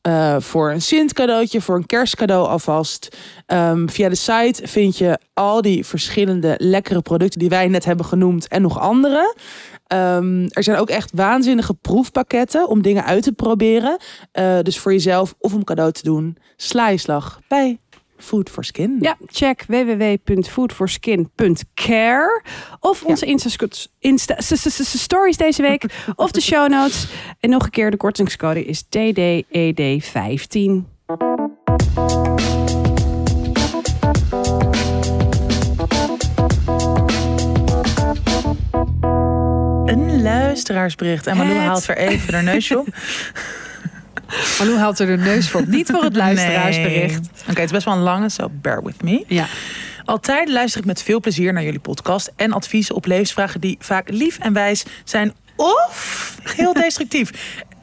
[SPEAKER 3] eh, voor een Sint cadeautje, voor een kerstcadeau alvast. Ehm, via de site vind je al die verschillende lekkere producten die wij net hebben genoemd en nog andere. Ehm, er zijn ook echt waanzinnige proefpakketten om dingen uit te proberen. Eh, dus voor jezelf of om cadeau te doen. Sla je slag bij Food for Skin.
[SPEAKER 1] Ja, check www.foodforskin.care of onze Insta, Insta stories deze week [laughs] of de show notes. En nog een keer, de kortingscode is TDED15.
[SPEAKER 2] Luisteraarsbericht. En Malou haalt weer even haar neusje op. [laughs]
[SPEAKER 4] Malou haalt er de neus voor. Niet voor het luisteraarsbericht.
[SPEAKER 2] Nee. Oké, het is best wel een lange, so bear with me.
[SPEAKER 4] Ja.
[SPEAKER 2] Altijd luister ik met veel plezier naar jullie podcast en adviezen op levensvragen die vaak lief en wijs zijn of heel [laughs] destructief.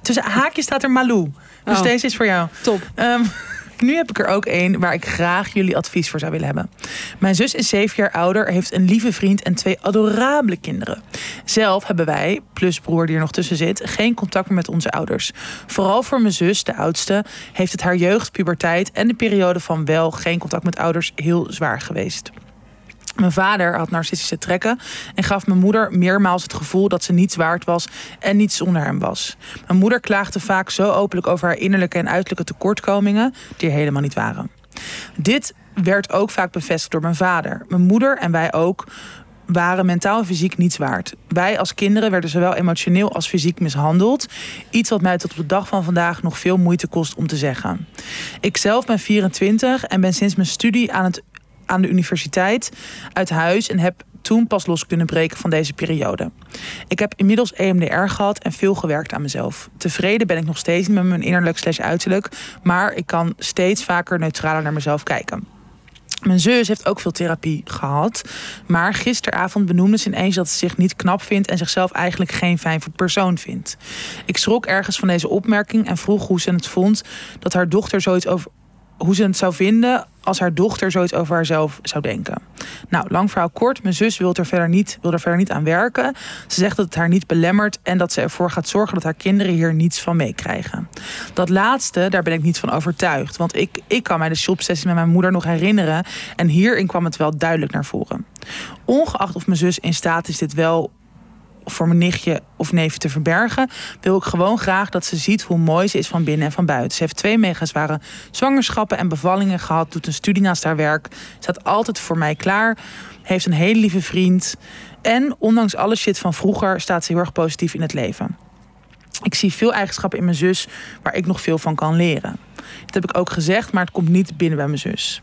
[SPEAKER 2] Tussen haakjes staat er Malou. Dus
[SPEAKER 4] Oh.
[SPEAKER 2] deze is voor jou.
[SPEAKER 4] Top.
[SPEAKER 2] Ehm, nu heb ik er ook één waar ik graag jullie advies voor zou willen hebben. Mijn zus is zeven jaar ouder, heeft een lieve vriend en twee adorabele kinderen. Zelf hebben wij, plus broer die er nog tussen zit, geen contact meer met onze ouders. Vooral voor mijn zus, de oudste, heeft het haar jeugd, puberteit en de periode van wel geen contact met ouders heel zwaar geweest. Mijn vader had narcistische trekken en gaf mijn moeder meermaals het gevoel dat ze niets waard was en niet zonder hem was. Mijn moeder klaagde vaak zo openlijk over haar innerlijke en uiterlijke tekortkomingen die er helemaal niet waren. Dit werd ook vaak bevestigd door mijn vader. Mijn moeder en wij ook waren mentaal en fysiek niets waard. Wij als kinderen werden zowel emotioneel als fysiek mishandeld. Iets wat mij tot op de dag van vandaag nog veel moeite kost om te zeggen. Ik zelf ben 24 en ben sinds mijn studie aan, het, aan de universiteit uit huis en heb toen pas los kunnen breken van deze periode. Ik heb inmiddels EMDR gehad en veel gewerkt aan mezelf. Tevreden ben ik nog steeds met mijn innerlijk slash uiterlijk, maar ik kan steeds vaker neutraler naar mezelf kijken. Mijn zus heeft ook veel therapie gehad. Maar gisteravond benoemde ze ineens dat ze zich niet knap vindt en zichzelf eigenlijk geen fijn persoon vindt. Ik schrok ergens van deze opmerking en vroeg hoe ze het vond dat haar dochter zoiets over. Hoe ze het zou vinden als haar dochter zoiets over haarzelf zou denken. Nou, lang verhaal kort. Mijn zus wil er verder niet, wil er verder niet aan werken. Ze zegt dat het haar niet belemmert en dat ze ervoor gaat zorgen dat haar kinderen hier niets van meekrijgen. Dat laatste, daar ben ik niet van overtuigd. Want ik, ik kan mij de shopsessies met mijn moeder nog herinneren. En hierin kwam het wel duidelijk naar voren. Ongeacht of mijn zus in staat is dit wel voor mijn nichtje of neef te verbergen, wil ik gewoon graag dat ze ziet hoe mooi ze is van binnen en van buiten. Ze heeft twee mega zware zwangerschappen en bevallingen gehad, doet een studie naast haar werk, staat altijd voor mij klaar, heeft een hele lieve vriend en ondanks alle shit van vroeger staat ze heel erg positief in het leven. Ik zie veel eigenschappen in mijn zus waar ik nog veel van kan leren. Dat heb ik ook gezegd, maar het komt niet binnen bij mijn zus.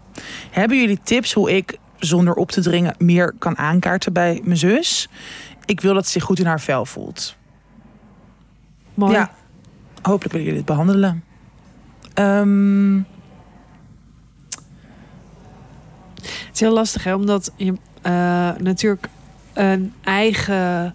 [SPEAKER 2] Hebben jullie tips hoe ik, zonder op te dringen, meer kan aankaarten bij mijn zus? Ik wil dat ze zich goed in haar vel voelt.
[SPEAKER 4] Mooi.
[SPEAKER 2] Ja, hopelijk willen jullie het behandelen. Ehm,
[SPEAKER 4] Het is heel lastig, hè? Omdat je eh, natuurlijk een eigen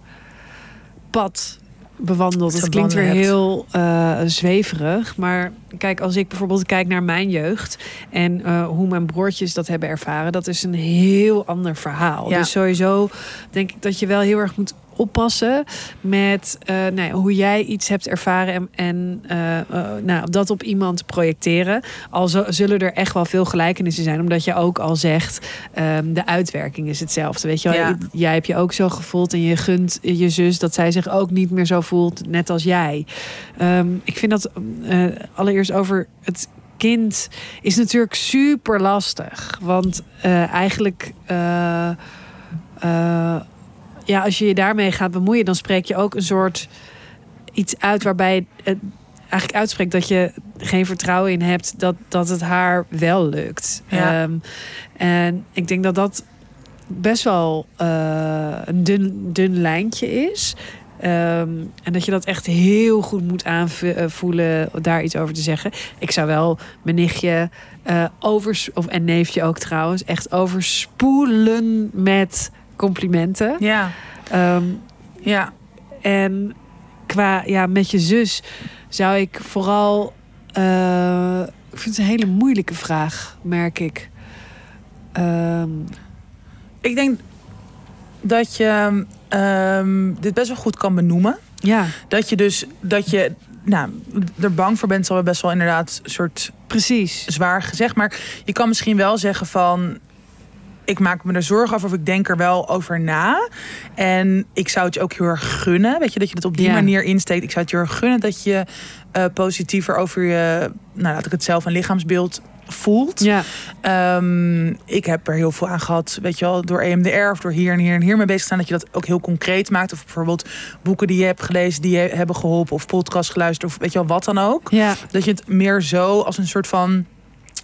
[SPEAKER 4] pad bewandelt.
[SPEAKER 2] Te
[SPEAKER 4] Het klinkt weer heel eh, zweverig. Maar kijk, als ik bijvoorbeeld kijk naar mijn jeugd... en eh, hoe mijn broertjes dat hebben ervaren... dat is een heel ander verhaal.
[SPEAKER 2] Ja.
[SPEAKER 4] Dus sowieso denk ik dat je wel heel erg moet oppassen met eh, nou hoe jij iets hebt ervaren en, en eh, eh, nou, dat op iemand projecteren. Al zullen er echt wel veel gelijkenissen zijn, omdat je ook al zegt ehm, de uitwerking is hetzelfde. Weet je wel,
[SPEAKER 2] Ja.
[SPEAKER 4] jij hebt je ook zo gevoeld en je gunt je zus dat zij zich ook niet meer zo voelt, net als jij. Ehm, ik vind dat allereerst over het kind is natuurlijk super lastig, want eigenlijk. Ja, als je je daarmee gaat bemoeien, dan spreek je ook een soort iets uit waarbij het eigenlijk uitspreekt dat je geen vertrouwen in hebt dat, dat het haar wel lukt.
[SPEAKER 2] Ja.
[SPEAKER 4] Ehm, en ik denk dat dat best wel eh, een dun, dun lijntje is. Ehm, en dat je dat echt heel goed moet aanvoelen, daar iets over te zeggen. Ik zou wel mijn nichtje eh overs of en neefje ook trouwens, echt overspoelen met complimenten.
[SPEAKER 2] Ja,
[SPEAKER 4] Ehm,
[SPEAKER 2] ja.
[SPEAKER 4] en qua ja, met je zus zou ik vooral. eh, ik vind het een hele moeilijke vraag, merk ik. Ehm,
[SPEAKER 2] Ik denk dat je ehm, dit best wel goed kan benoemen.
[SPEAKER 4] ja,
[SPEAKER 2] Dat je dus dat je nou, er bang voor bent, zal best wel inderdaad een soort
[SPEAKER 4] precies.
[SPEAKER 2] zwaar gezegd. Maar je kan misschien wel zeggen van. Ik maak me er zorgen over of ik denk er wel over na. En ik zou het je ook heel erg gunnen. Weet je, dat je het op die
[SPEAKER 4] Ja.
[SPEAKER 2] manier insteekt. Ik zou het je heel erg gunnen dat je eh, positiever over je, nou laat ik het zelf, een lichaamsbeeld voelt.
[SPEAKER 4] Ja,
[SPEAKER 2] Ehm, ik heb er heel veel aan gehad, weet je wel, door EMDR of door hier en hier en hier mee bezig zijn. Dat je dat ook heel concreet maakt. Of bijvoorbeeld boeken die je hebt gelezen, die je hebben geholpen. Of podcast geluisterd, of weet je wel, wat dan ook.
[SPEAKER 4] ja,
[SPEAKER 2] Dat je het meer zo als een soort van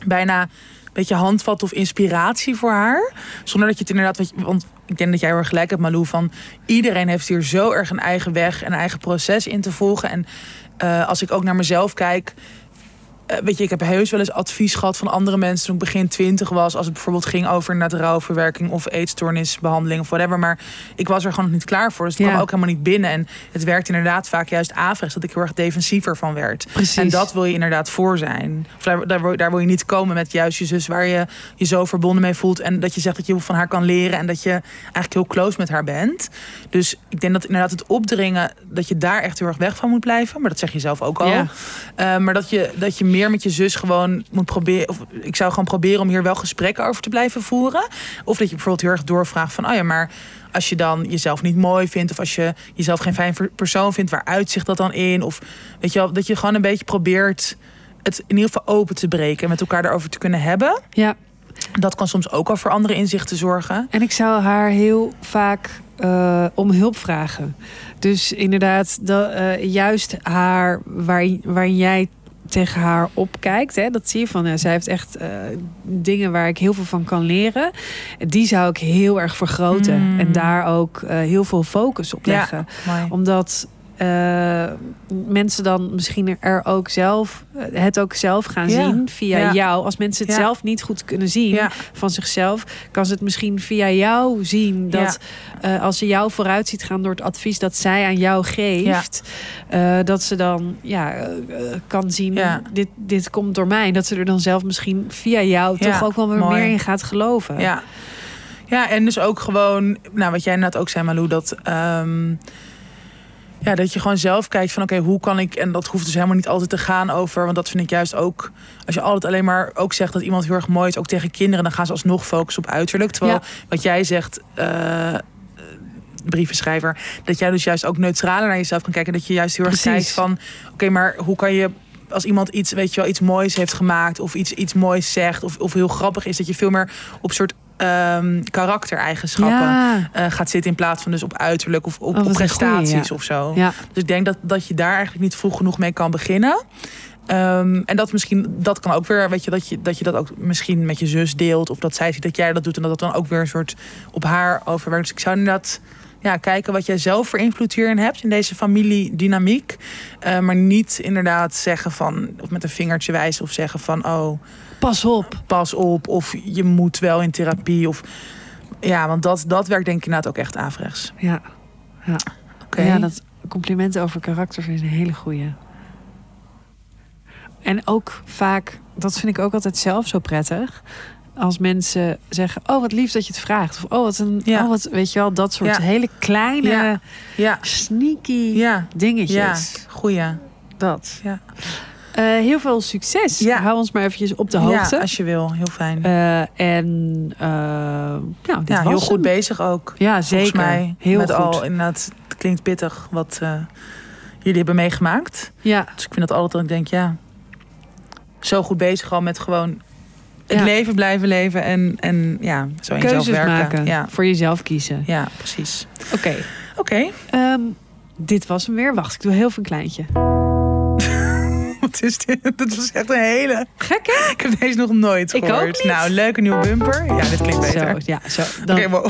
[SPEAKER 2] bijna beetje handvat of inspiratie voor haar. Zonder dat je het inderdaad, want ik denk dat jij erg gelijk hebt, Malou, van iedereen heeft hier zo erg een eigen weg, een eigen proces in te volgen. En eh, als ik ook naar mezelf kijk. Eh, weet je, ik heb heus wel eens advies gehad van andere mensen toen ik begin twintig was. Als het bijvoorbeeld ging over net rouwverwerking of eetstoornisbehandeling of whatever. Maar ik was er gewoon nog niet klaar voor. Dus het
[SPEAKER 4] Ja.
[SPEAKER 2] kwam ook helemaal niet binnen. En het werkt inderdaad vaak juist averechts dat ik heel erg defensiever van werd.
[SPEAKER 4] precies.
[SPEAKER 2] En dat wil je inderdaad voor zijn. Of daar, daar wil je niet komen met juist je zus waar je je zo verbonden mee voelt. En dat je zegt dat je van haar kan leren. En dat je eigenlijk heel close met haar bent. Dus ik denk dat inderdaad het opdringen, dat je daar echt heel erg weg van moet blijven. Maar dat zeg je zelf ook al.
[SPEAKER 4] Ja.
[SPEAKER 2] Eh, maar dat je, dat je meer met je zus gewoon moet proberen. Of ik zou gewoon proberen om hier wel gesprekken over te blijven voeren. Of dat je bijvoorbeeld heel erg doorvraagt van, oh ja, maar als je dan jezelf niet mooi vindt. Of als je jezelf geen fijn persoon vindt, waar uitzicht dat dan in? Of weet je wel, dat je gewoon een beetje probeert het in ieder geval open te breken. En met elkaar daarover te kunnen hebben.
[SPEAKER 4] Ja,
[SPEAKER 2] Dat kan soms ook al voor andere inzichten zorgen.
[SPEAKER 4] en ik zou haar heel vaak eh, om hulp vragen. Dus inderdaad, dat, eh, juist haar, waar, waarin jij tegen haar opkijkt, hè, dat zie je van, eh, zij heeft echt eh, dingen waar ik heel veel van kan leren. Die zou ik heel erg vergroten
[SPEAKER 2] Mm.
[SPEAKER 4] en daar ook eh, heel veel focus op leggen. Omdat eh, mensen dan misschien er ook zelf eh, het ook zelf gaan
[SPEAKER 2] Ja.
[SPEAKER 4] zien via
[SPEAKER 2] Ja.
[SPEAKER 4] jou. Als mensen het
[SPEAKER 2] Ja.
[SPEAKER 4] zelf niet goed kunnen zien van zichzelf, kan ze het misschien via jou zien. Dat eh, als ze jou vooruit ziet gaan door het advies dat zij aan jou geeft, dat ze dan ja, kan zien, dit, dit komt door mij. Dat ze er dan zelf misschien via jou toch ook wel weer
[SPEAKER 2] mooi.
[SPEAKER 4] meer in gaat geloven.
[SPEAKER 2] Ja. ja, en dus ook gewoon, nou wat jij net ook zei, Malou, dat, ehm, ja, dat je gewoon zelf kijkt van oké, hoe kan ik, en dat hoeft dus helemaal niet altijd te gaan over, want dat vind ik juist ook, als je altijd alleen maar ook zegt dat iemand heel erg mooi is, ook tegen kinderen, dan gaan ze alsnog focussen op uiterlijk. Terwijl wat jij zegt, eh, brievenschrijver, dat jij dus juist ook neutraler naar jezelf kan kijken, dat je juist heel erg
[SPEAKER 4] Precies.
[SPEAKER 2] kijkt van oké, maar hoe kan je als iemand iets, weet je wel, iets moois heeft gemaakt of iets, iets moois zegt of, of heel grappig is, dat je veel meer op soort ehm karaktereigenschappen
[SPEAKER 4] Ja.
[SPEAKER 2] eh, gaat zitten in plaats van dus op uiterlijk of op,
[SPEAKER 4] Oh,
[SPEAKER 2] op
[SPEAKER 4] goeie,
[SPEAKER 2] prestaties
[SPEAKER 4] ja.
[SPEAKER 2] of zo.
[SPEAKER 4] Ja.
[SPEAKER 2] Dus ik denk dat, dat je daar eigenlijk niet vroeg genoeg mee kan beginnen. Ehm, en dat misschien, dat kan ook weer, weet je, dat je, dat je dat ook misschien met je zus deelt. Of dat zij ziet dat jij dat doet en dat dat dan ook weer een soort op haar overwerkt. Dus ik zou inderdaad ja, kijken wat jij zelf voor invloed hierin hebt in deze familiedynamiek. Eh, maar niet inderdaad zeggen van, of met een vingertje wijzen of zeggen van, oh,
[SPEAKER 4] Pas op.
[SPEAKER 2] pas op. Of je moet wel in therapie. Of, ja, want dat, dat werkt denk ik inderdaad ook echt averechts.
[SPEAKER 4] Ja. Ja.
[SPEAKER 2] Oké.
[SPEAKER 4] ja, dat complimenten over karakters is een hele goeie. En ook vaak, dat vind ik ook altijd zelf zo prettig. Als mensen zeggen, oh wat lief dat je het vraagt. Of oh wat een,
[SPEAKER 2] Ja.
[SPEAKER 4] oh wat, weet je wel, dat soort
[SPEAKER 2] Ja.
[SPEAKER 4] hele kleine,
[SPEAKER 2] Ja. Ja,
[SPEAKER 4] sneaky
[SPEAKER 2] ja, ja,
[SPEAKER 4] dingetjes.
[SPEAKER 2] goeie.
[SPEAKER 4] Dat.
[SPEAKER 2] Ja.
[SPEAKER 4] Eh, heel veel succes.
[SPEAKER 2] Ja.
[SPEAKER 4] Hou ons maar eventjes op de hoogte.
[SPEAKER 2] Ja, als je wil. Heel fijn.
[SPEAKER 4] Eh, en eh, nou, dit
[SPEAKER 2] heel goed
[SPEAKER 4] hem.
[SPEAKER 2] bezig ook.
[SPEAKER 4] Ja, zeker.
[SPEAKER 2] Volgens mij.
[SPEAKER 4] heel
[SPEAKER 2] met
[SPEAKER 4] goed.
[SPEAKER 2] al, inderdaad, het klinkt pittig wat jullie hebben meegemaakt.
[SPEAKER 4] Ja,
[SPEAKER 2] Dus ik vind dat altijd dat ik denk, ja, zo goed bezig al met gewoon het
[SPEAKER 4] Ja.
[SPEAKER 2] leven blijven leven en, en ja, zo in jezelf werken.
[SPEAKER 4] maken.
[SPEAKER 2] Ja,
[SPEAKER 4] Voor jezelf kiezen.
[SPEAKER 2] ja, precies.
[SPEAKER 4] Oké.
[SPEAKER 2] Oké,
[SPEAKER 4] Ehm, dit was hem weer. Wacht, ik doe heel veel kleintje.
[SPEAKER 2] Wat is dit? [laughs] Dat was echt een hele...
[SPEAKER 4] Gek hè?
[SPEAKER 2] Ik heb deze nog nooit
[SPEAKER 4] Ik
[SPEAKER 2] gehoord. Nou, leuke nieuwe bumper. Ja, dit klinkt beter.
[SPEAKER 4] Zo, ja, zo. Dan,
[SPEAKER 2] Oké, wow.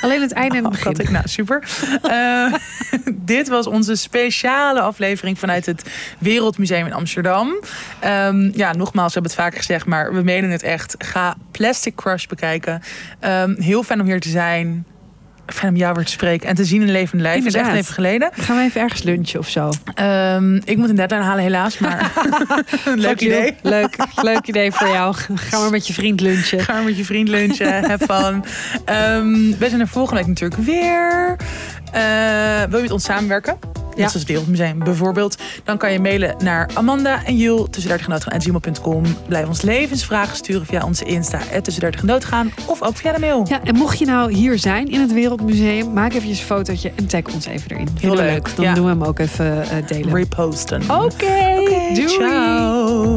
[SPEAKER 4] Alleen het einde en het
[SPEAKER 2] Oh,
[SPEAKER 4] begin.
[SPEAKER 2] schattig. Nou, super. [laughs] Eh, [laughs] dit was onze speciale aflevering vanuit het Wereldmuseum in Amsterdam. Ehm, ja, nogmaals, we hebben het vaker gezegd, maar we menen het echt. Ga Plastic Crush bekijken. Ehm, heel fijn om hier te zijn. Fijn om jou weer te spreken en te zien in levende lijf. Het is echt
[SPEAKER 4] Inderdaad.
[SPEAKER 2] even geleden.
[SPEAKER 4] Gaan we even ergens lunchen of zo?
[SPEAKER 2] Ehm, ik moet een deadline halen helaas, maar [laughs] leuk idee.
[SPEAKER 4] Leuk, leuk idee voor jou. [laughs] Ga maar met je vriend lunchen.
[SPEAKER 2] Ga maar met je vriend lunchen. [laughs] Have fun. Ehm, we zijn er volgende week natuurlijk weer. Eh, wil je met ons samenwerken? Net
[SPEAKER 4] Ja.
[SPEAKER 2] zoals het Wereldmuseum bijvoorbeeld. Dan kan je mailen naar Amanda en Jul tussen 30 en doodgaan gmail.com. Blijf ons levensvragen sturen via onze Insta tussen 30 en doodgaan. Of ook via de mail.
[SPEAKER 4] Ja, en mocht je nou hier zijn in het Wereldmuseum, maak even een fotootje en tag ons even erin. We
[SPEAKER 2] leuk,
[SPEAKER 4] Dan
[SPEAKER 2] ja.
[SPEAKER 4] doen we hem ook even eh, delen.
[SPEAKER 2] Reposten.
[SPEAKER 4] Oké, doei.
[SPEAKER 2] Ciao.